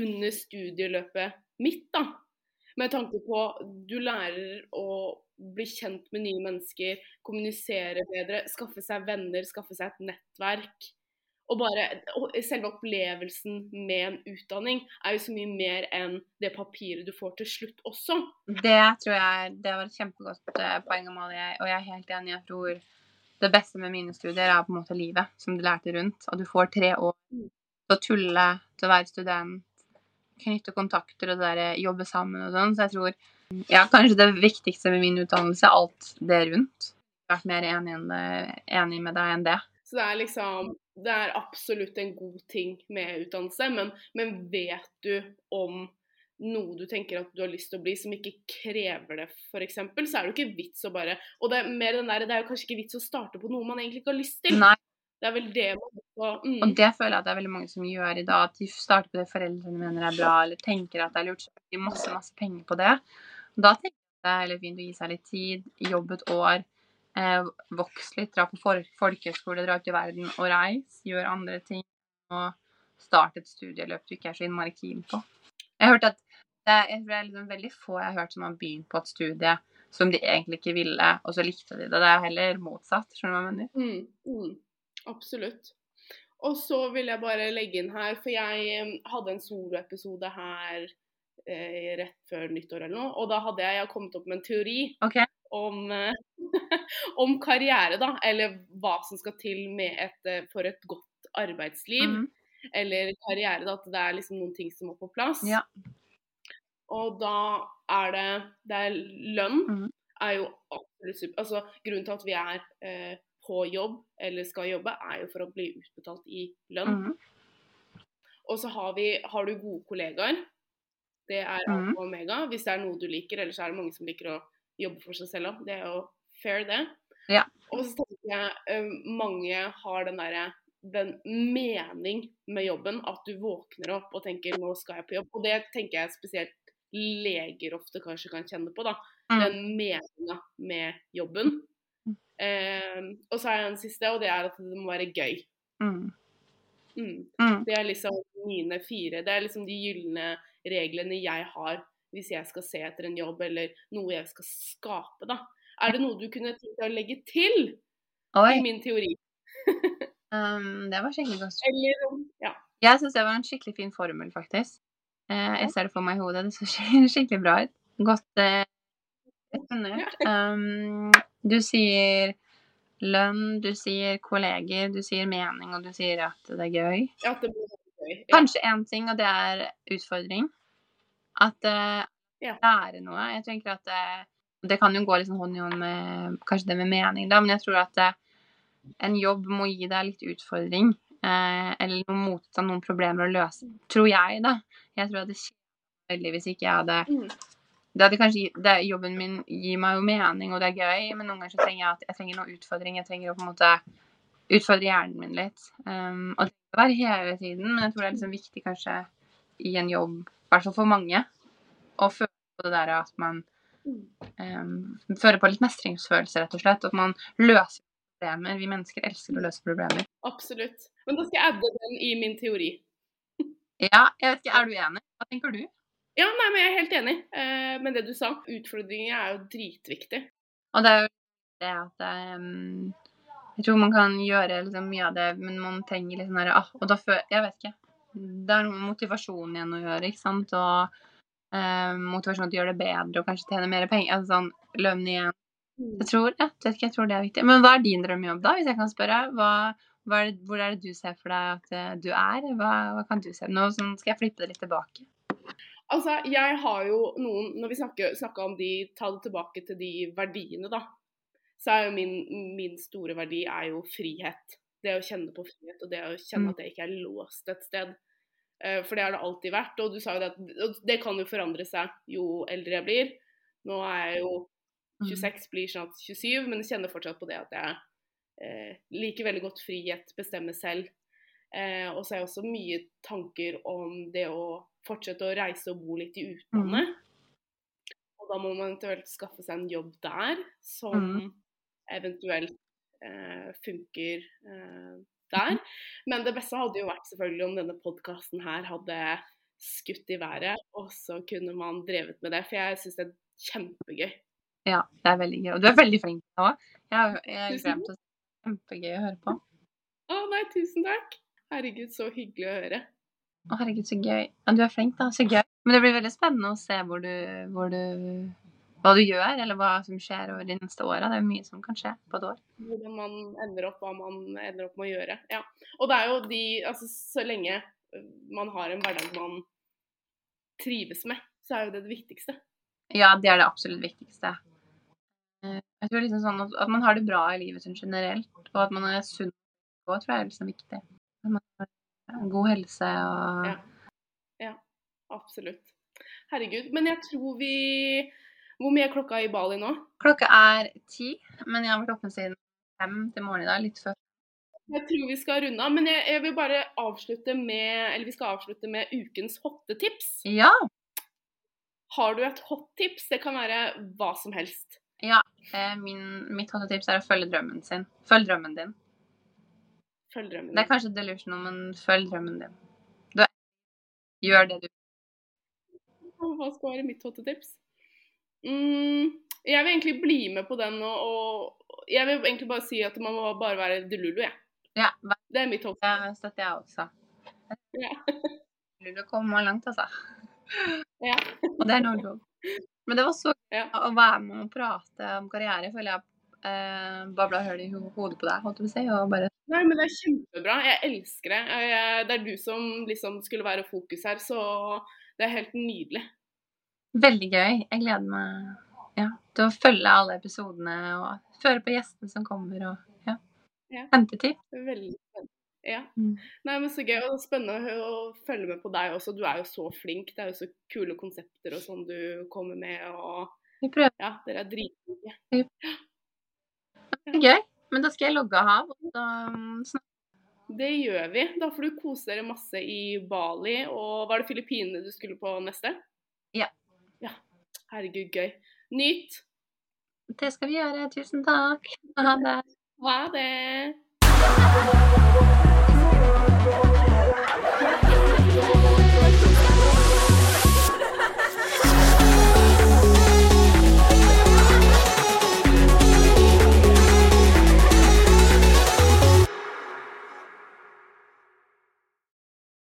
under studieløpet mitt, da. Med tanke på du lærer å bli kjent med nye mennesker, kommunisere bedre, skaffe seg venner, skaffe seg et nettverk. Og bare og selve opplevelsen med en utdanning er jo så mye mer enn det papiret du får til slutt også. Det tror jeg det var et kjempegodt eh, poeng, Amalie. Og jeg er helt enig. Jeg tror det beste med mine studier er på en måte livet, som du lærte rundt. At du får tre år til å tulle, til å være student, knytte kontakter og der, jobbe sammen og sånn. Så jeg tror ja, kanskje det viktigste med min utdannelse er alt det rundt. Jeg har vært mer enig, det, enig med deg enn det. Så det er liksom Det er absolutt en god ting med utdannelse, men, men vet du om noe du tenker at du har lyst til å bli som ikke krever det, f.eks., så er det jo ikke vits å bare Og det er mer den der, det er jo kanskje ikke vits å starte på noe man egentlig ikke har lyst til. Nei. Det er vel det man også mm. Og det føler jeg at det er veldig mange som gjør i dag. At de starter på det foreldrene mener er bra, eller tenker at det er lurt, så de masse, masse penger på det. Da tenker jeg det er heller fint å gi seg litt tid, jobbe et år, eh, vokse litt, dra på folkehøyskole, dra ut i verden og reise, gjøre andre ting. Og starte et studieløp du ikke er så innmari keen på. Jeg hørte at det er, det er liksom veldig få jeg har hørt som har begynt på et studie som de egentlig ikke ville, og så likte de det. Det er heller motsatt. Skjønner du hva jeg mener? Mm, mm, absolutt. Og så vil jeg bare legge inn her, for jeg hadde en soloepisode her eh, rett før nyttår eller noe, og da hadde jeg, jeg kommet opp med en teori okay. om, eh, om karriere, da. Eller hva som skal til med et, eh, for et godt arbeidsliv. Mhm. Eller karriere, da. At det er liksom noen ting som må på plass. Ja. Og da er det Det er lønn. mm. Er jo absolutt super. Altså, grunnen til at vi er eh, på jobb eller skal jobbe, er jo for å bli utbetalt i lønn. Mm. Og så har, vi, har du gode kollegaer. Det er alfa Mhm. og omega. Hvis det er noe du liker, ellers er det mange som liker å jobbe for seg selv òg. Det er jo fair, det. Ja. Og så tenker jeg eh, mange har den derre den mening med jobben, at du våkner opp og tenker 'nå skal jeg på jobb'. Og det tenker jeg spesielt leger ofte kanskje kan kjenne på. da, Mm. Den meninga med jobben. Eh, og så har jeg en siste, og det er at det må være gøy. Mm. Mm. Mm. Det er liksom mine fire. Det er liksom de gylne reglene jeg har hvis jeg skal se etter en jobb eller noe jeg skal skape, da. Er det noe du kunne tenkt å legge til i min teori? Um, det var skikkelig godt. Eller Ja. Jeg syns det var en skikkelig fin formel, faktisk. Eh, jeg ser det for meg i hodet. Det ser skikkelig bra ut. Godt eh, resonnert. Um, du sier lønn, du sier kolleger, du sier mening, og du sier at det er gøy. At det blir gøy. Ja. Kanskje én ting, og det er utfordring. At eh, Ja. lære noe. Jeg tenker at eh, Det kan jo gå sånn hånd i hånd med kanskje det med mening, da, men jeg tror at eh, en jobb må gi deg litt utfordring. Eh, eller noen motstand, noen problemer å løse. Tror jeg, da. Jeg tror at det kjeder veldig hvis ikke jeg hadde Mm. det hadde kanskje, det, Jobben min gir meg jo mening, og det er gøy, men noen ganger så trenger jeg at jeg trenger noe utfordring. Jeg trenger å på en måte utfordre hjernen min litt. Um, og det kan være hele tiden, men jeg tror det er liksom viktig kanskje i en jobb, i hvert fall for mange, å føle på det der at man um, føler på litt mestringsfølelse, rett og slett. At man løser problemer. Vi mennesker elsker å løse problemer. Absolutt. Men da skal jeg adde den i min teori. Ja, jeg vet ikke, er du enig? Hva tenker du? Ja, nei, men jeg er helt enig eh, med det du sa. Utfordringer er jo dritviktig. Og det er jo det at ehm, Jeg tror man kan gjøre liksom mye av det, men man trenger litt sånn derre ah, Og da føler Jeg vet ikke. Det er noe med igjen å gjøre, ikke sant? Og eh, motivasjon til å gjøre det bedre og kanskje tjene mer penger. Altså sånn lønn igjen. Jeg tror, jeg vet ikke, jeg tror det er viktig. Men hva er din drømmejobb, da, hvis jeg kan spørre? Hva er det, hvor er det du ser for deg at eh, du er? Hva, hva kan du se? Nå sånn, skal jeg flippe det litt tilbake. Altså, jeg har jo noen Når vi snakker, om de Ta det tilbake til de verdiene, da. Så er jo min, min store verdi er jo frihet. Det å kjenne på frihet, og det å kjenne Mm. at jeg ikke er låst et sted. Eh, For det har det alltid vært. Og du sa jo det at det kan jo forandre seg jo eldre jeg blir. Nå er jeg jo Mm. 26, blir snart 27, men jeg kjenner fortsatt på det at jeg liker veldig godt frihet, bestemme selv. Eh, og så er jeg også mye tanker om det å fortsette å reise og bo litt i utlandet. Og da må man eventuelt skaffe seg en jobb der som mm. eventuelt eh, funker eh, der. Men det beste hadde jo vært selvfølgelig om denne podkasten her hadde skutt i været, og så kunne man drevet med det. For jeg syns det er kjempegøy. Ja, det er veldig gøy. Og du er veldig flink nå. Jeg, Tusen glemte å Kjempegøy å høre på. Å nei, tusen takk. Herregud, så hyggelig å høre. Å, herregud, så gøy. Ja, du er flink, da. Så gøy. Men det blir veldig spennende å se hvor du, hvor du hva du gjør, eller hva som skjer over de neste åra. Det er mye som kan skje på et år. hvordan man ender opp, hva man ender opp med å gjøre. Ja. Og det er jo de Altså, så lenge man har en hverdag man trives med, så er jo det det viktigste. Ja, det er det absolutt viktigste. Eh, Jeg tror liksom sånn at, at man har det bra i livet sånn generelt, og at man er sunn òg, tror jeg er liksom viktig. At man har god helse og Ja. Absolutt. Herregud. Men jeg tror vi Hvor mye er klokka i Bali nå? Klokka er ti, men jeg har vært oppe siden fem til morgenen i dag. Litt før. Jeg tror vi skal runde av, men jeg, jeg vil bare avslutte med Eller vi skal avslutte med ukens hottetips. Ja! Har du et hottips? Det kan være hva som helst. Eh, Min, mitt hottetips er å følge drømmen sin. Følg drømmen din. Følg drømmen din. Det er kanskje delusional, men følg drømmen din. Du gjør det du Hva skal være mitt hottetips? Mm, jeg vil egentlig bli med på den, og, og jeg vil egentlig bare si at man må bare være delulu, jeg. Ja, ja, Det er mitt hopp. det støtter jeg også. Ja. Du kommer langt, altså. Ja. Og det er noe joke. Men det var så gøy å være med og prate om karriere. Føler jeg eh, babla hull i hodet på deg, holdt jeg på å si. Og bare Nei, men det er kjempebra. Jeg elsker det. Jeg, det er du som liksom skulle være fokus her, så det er helt nydelig. Veldig gøy. Jeg gleder meg ja, til å følge alle episodene og føre på gjestene som kommer, og ja. Ja. Hente tid. Veldig spennende. Ja. Mm. Nei, men så gøy. Og spennende å, følge med på deg også. Du er jo så flink. Det er jo så kule konsepter og sånn du kommer med, og Vi prøver. ja, dere er dritflinke. Er gøy. Men da skal jeg logge av, og så um, Det gjør vi. Da får du kose dere masse i Bali. Og var det Filippinene du skulle på neste? Ja. Ja. Herregud, gøy. Nyt. Det skal vi gjøre. Tusen takk. Ha det. Ha det. Thank you.